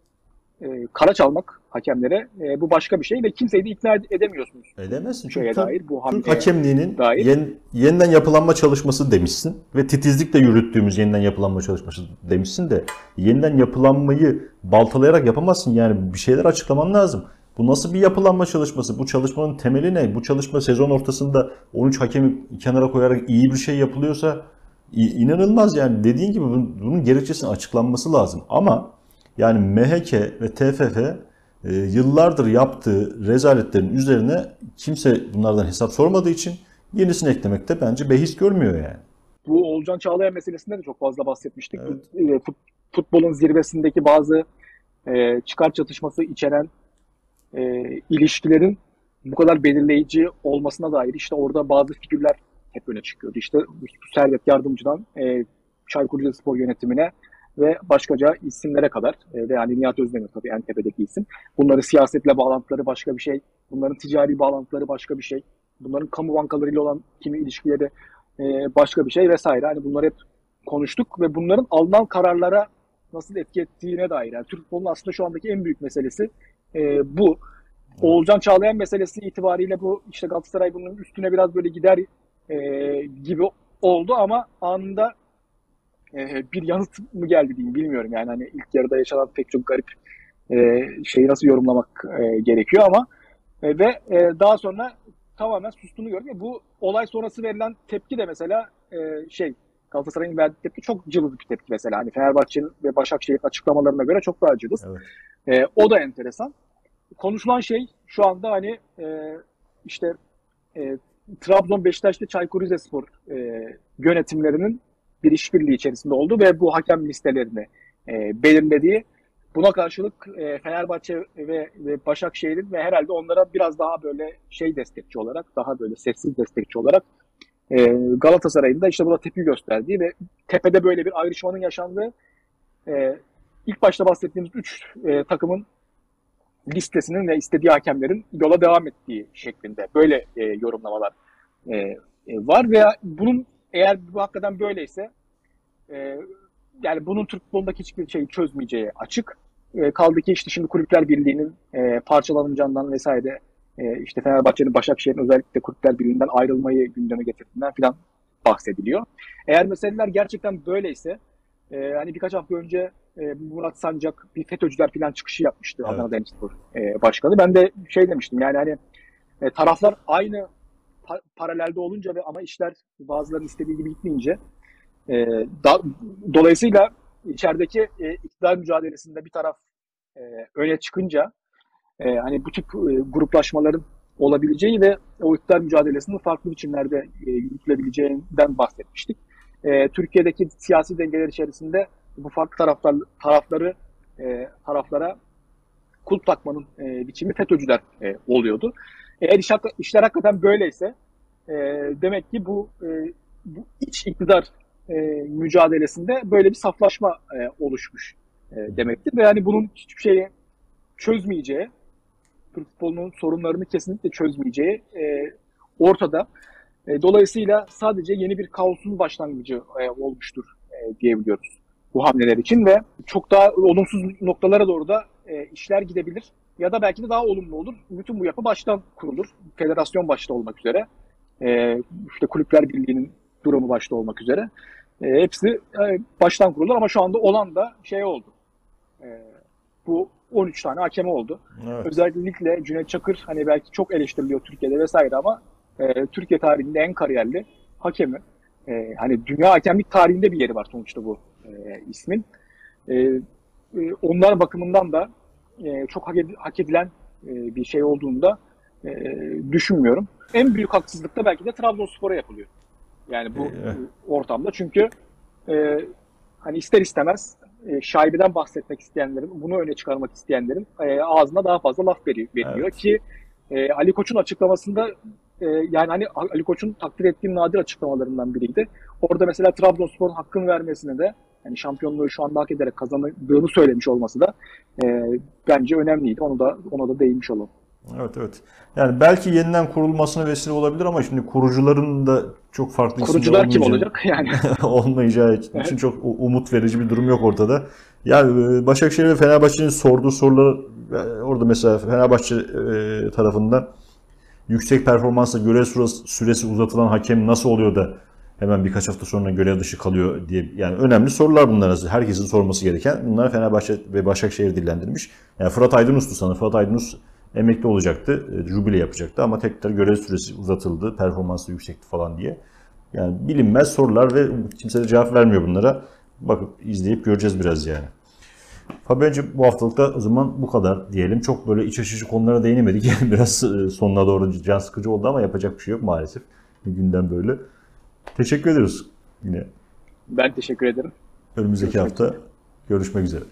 Speaker 2: e, kara çalmak hakemlere e, bu başka bir şey ve kimseyi de ikna ede- edemiyorsunuz
Speaker 1: Edemezsin.
Speaker 2: şeye
Speaker 1: Türk-
Speaker 2: dair bu
Speaker 1: Türk hakemliğinin
Speaker 2: dair.
Speaker 1: yen- yeniden yapılanma çalışması demişsin ve titizlikle yürüttüğümüz yeniden yapılanma çalışması demişsin de yeniden yapılanmayı baltalayarak yapamazsın yani bir şeyler açıklaman lazım. Bu nasıl bir yapılanma çalışması? Bu çalışmanın temeli ne? Bu çalışma sezon ortasında 13 hakemi kenara koyarak iyi bir şey yapılıyorsa inanılmaz yani dediğin gibi bunun, bunun gerekçesinin açıklanması lazım. Ama yani MHK ve TFF e, yıllardır yaptığı rezaletlerin üzerine kimse bunlardan hesap sormadığı için yenisini eklemekte bence behis görmüyor yani.
Speaker 2: Bu Olcan Çağlayan meselesinde de çok fazla bahsetmiştik. Evet. Futbolun zirvesindeki bazı e, çıkar çatışması içeren e, ilişkilerin bu kadar belirleyici olmasına dair işte orada bazı figürler hep öne çıkıyordu. İşte Servet Yardımcı'dan e, Çaykur Rizespor yönetimine ve başkaca isimlere kadar e, ve yani Nihat Özdemir tabii en tepedeki isim. Bunların siyasetle bağlantıları başka bir şey. Bunların ticari bağlantıları başka bir şey. Bunların kamu bankalarıyla olan kimi ilişkileri e, başka bir şey vesaire. Hani bunları hep konuştuk ve bunların alınan kararlara nasıl etki ettiğine dair. Yani Türk futbolunun aslında şu andaki en büyük meselesi e, bu. Oğulcan Çağlayan meselesi itibariyle bu işte Galatasaray bunun üstüne biraz böyle gider e, gibi oldu ama anında e, bir yanıt mı geldi diyeyim bilmiyorum yani hani ilk yarıda yaşanan pek çok garip e, şeyi nasıl yorumlamak e, gerekiyor ama e, ve e, daha sonra tamamen sustuğunu gördüm. Bu olay sonrası verilen tepki de mesela e, şey Galatasaray'ın verdiği tepki çok cılız bir tepki mesela. Hani Fenerbahçe'nin ve Başakşehir'in açıklamalarına göre çok daha cılız. Evet. E, o da enteresan. Konuşulan şey şu anda hani e, işte e, Trabzon, Beşiktaş ve Çaykur Rizespor e, yönetimlerinin bir işbirliği içerisinde oldu ve bu hakem listelerini e, belirlediği. Buna karşılık e, Fenerbahçe ve, ve Başakşehir'in ve herhalde onlara biraz daha böyle şey destekçi olarak, daha böyle sessiz destekçi olarak e, Galatasaray'ın da işte buna tepki gösterdiği ve tepede böyle bir ayrışmanın yaşandığı e, ilk başta bahsettiğimiz üç e, takımın listesinin ve istediği hakemlerin yola devam ettiği şeklinde böyle e, yorumlamalar e, e, var. Veya bunun eğer bu hakikaten böyleyse e, yani bunun Türk futbolundaki hiçbir şeyi çözmeyeceği açık. E, kaldı ki işte şimdi Kulüpler Birliği'nin e, parçalanacağından vesaire e, işte Fenerbahçe'nin Başakşehir'in özellikle Kulüpler Birliği'nden ayrılmayı gündeme getirdiğinden falan bahsediliyor. Eğer meseleler gerçekten böyleyse e, hani birkaç hafta önce e, Murat Sancak bir FETÖ'cüler falan çıkışı yapmıştı evet. Adana Demirspor e, başkanı. Ben de şey demiştim yani hani e, taraflar aynı pa- paralelde olunca ve ama işler bazılarının istediği gibi gitmeyince e, da, dolayısıyla içerideki e, iktidar mücadelesinde bir taraf e, öne çıkınca e, hani bu tip e, gruplaşmaların olabileceği ve o iktidar mücadelesinin farklı biçimlerde e, yürütülebileceğinden bahsetmiştik. E, Türkiye'deki siyasi dengeler içerisinde bu farklı taraflar tarafları e, taraflara kulp takmanın e, biçimi FETÖ'cüler e, oluyordu. Eğer iş, işler hakikaten böyleyse e, demek ki bu, e, bu iç iktidar e, mücadelesinde böyle bir saflaşma e, oluşmuş e, demektir. Ve yani bunun hiçbir şeyi çözmeyeceği, Türk futbolunun sorunlarını kesinlikle çözmeyeceği e, ortada. E, dolayısıyla sadece yeni bir kaosun başlangıcı e, olmuştur e, diyebiliyoruz bu hamleler için ve çok daha olumsuz noktalara doğru da e, işler gidebilir ya da belki de daha olumlu olur. Bütün bu yapı baştan kurulur. Federasyon başta olmak üzere. E, işte Kulüpler Birliği'nin durumu başta olmak üzere. E, hepsi e, baştan kurulur ama şu anda olan da şey oldu. E, bu 13 tane hakeme oldu. Evet. Özellikle Cüneyt Çakır hani belki çok eleştiriliyor Türkiye'de vesaire ama e, Türkiye tarihinde en kariyerli hakemi. E, hani dünya hakemlik tarihinde bir yeri var sonuçta bu e, ismin. E, e, onlar bakımından da e, çok hak, ed- hak edilen e, bir şey olduğunda e, düşünmüyorum. En büyük haksızlık da belki de Trabzonspor'a yapılıyor. Yani bu e, ortamda çünkü e, hani ister istemez e, şaibeden bahsetmek isteyenlerin, bunu öne çıkarmak isteyenlerin e, ağzına daha fazla laf veriyor, veriyor evet. ki e, Ali Koç'un açıklamasında e, yani hani Ali Koç'un takdir ettiğim nadir açıklamalarından biriydi. Orada mesela Trabzonspor'un hakkını vermesine de yani şampiyonluğu şu anda hak ederek kazandığını söylemiş olması da e, bence önemliydi. Onu da ona da değinmiş olalım.
Speaker 1: Evet evet. Yani belki yeniden kurulmasına vesile olabilir ama şimdi kurucuların da çok farklı
Speaker 2: Kurucular kim olacak [LAUGHS] yani? [LAUGHS]
Speaker 1: olmayacağı için evet. çok umut verici bir durum yok ortada. Yani e, Başakşehir ve Fenerbahçe'nin sorduğu sorular e, orada mesela Fenerbahçe e, tarafından yüksek performansla görev süresi uzatılan hakem nasıl oluyor da hemen birkaç hafta sonra görev dışı kalıyor diye yani önemli sorular bunlar herkesin sorması gereken. Bunlar Fenerbahçe ve Başakşehir dillendirmiş. Yani Fırat Aydınus'tu sana. Fırat Aydınus emekli olacaktı. E, jubile yapacaktı ama tekrar görev süresi uzatıldı. Performansı yüksekti falan diye. Yani bilinmez sorular ve kimse de cevap vermiyor bunlara. Bakıp izleyip göreceğiz biraz yani. Fabian'cığım bu haftalıkta o zaman bu kadar diyelim. Çok böyle iç açıcı konulara değinemedik. [LAUGHS] biraz e, sonuna doğru can sıkıcı oldu ama yapacak bir şey yok maalesef. gündem böyle. Teşekkür ederiz yine.
Speaker 2: Ben teşekkür ederim.
Speaker 1: Önümüzdeki
Speaker 2: Görüşmek
Speaker 1: hafta görüşmek üzere.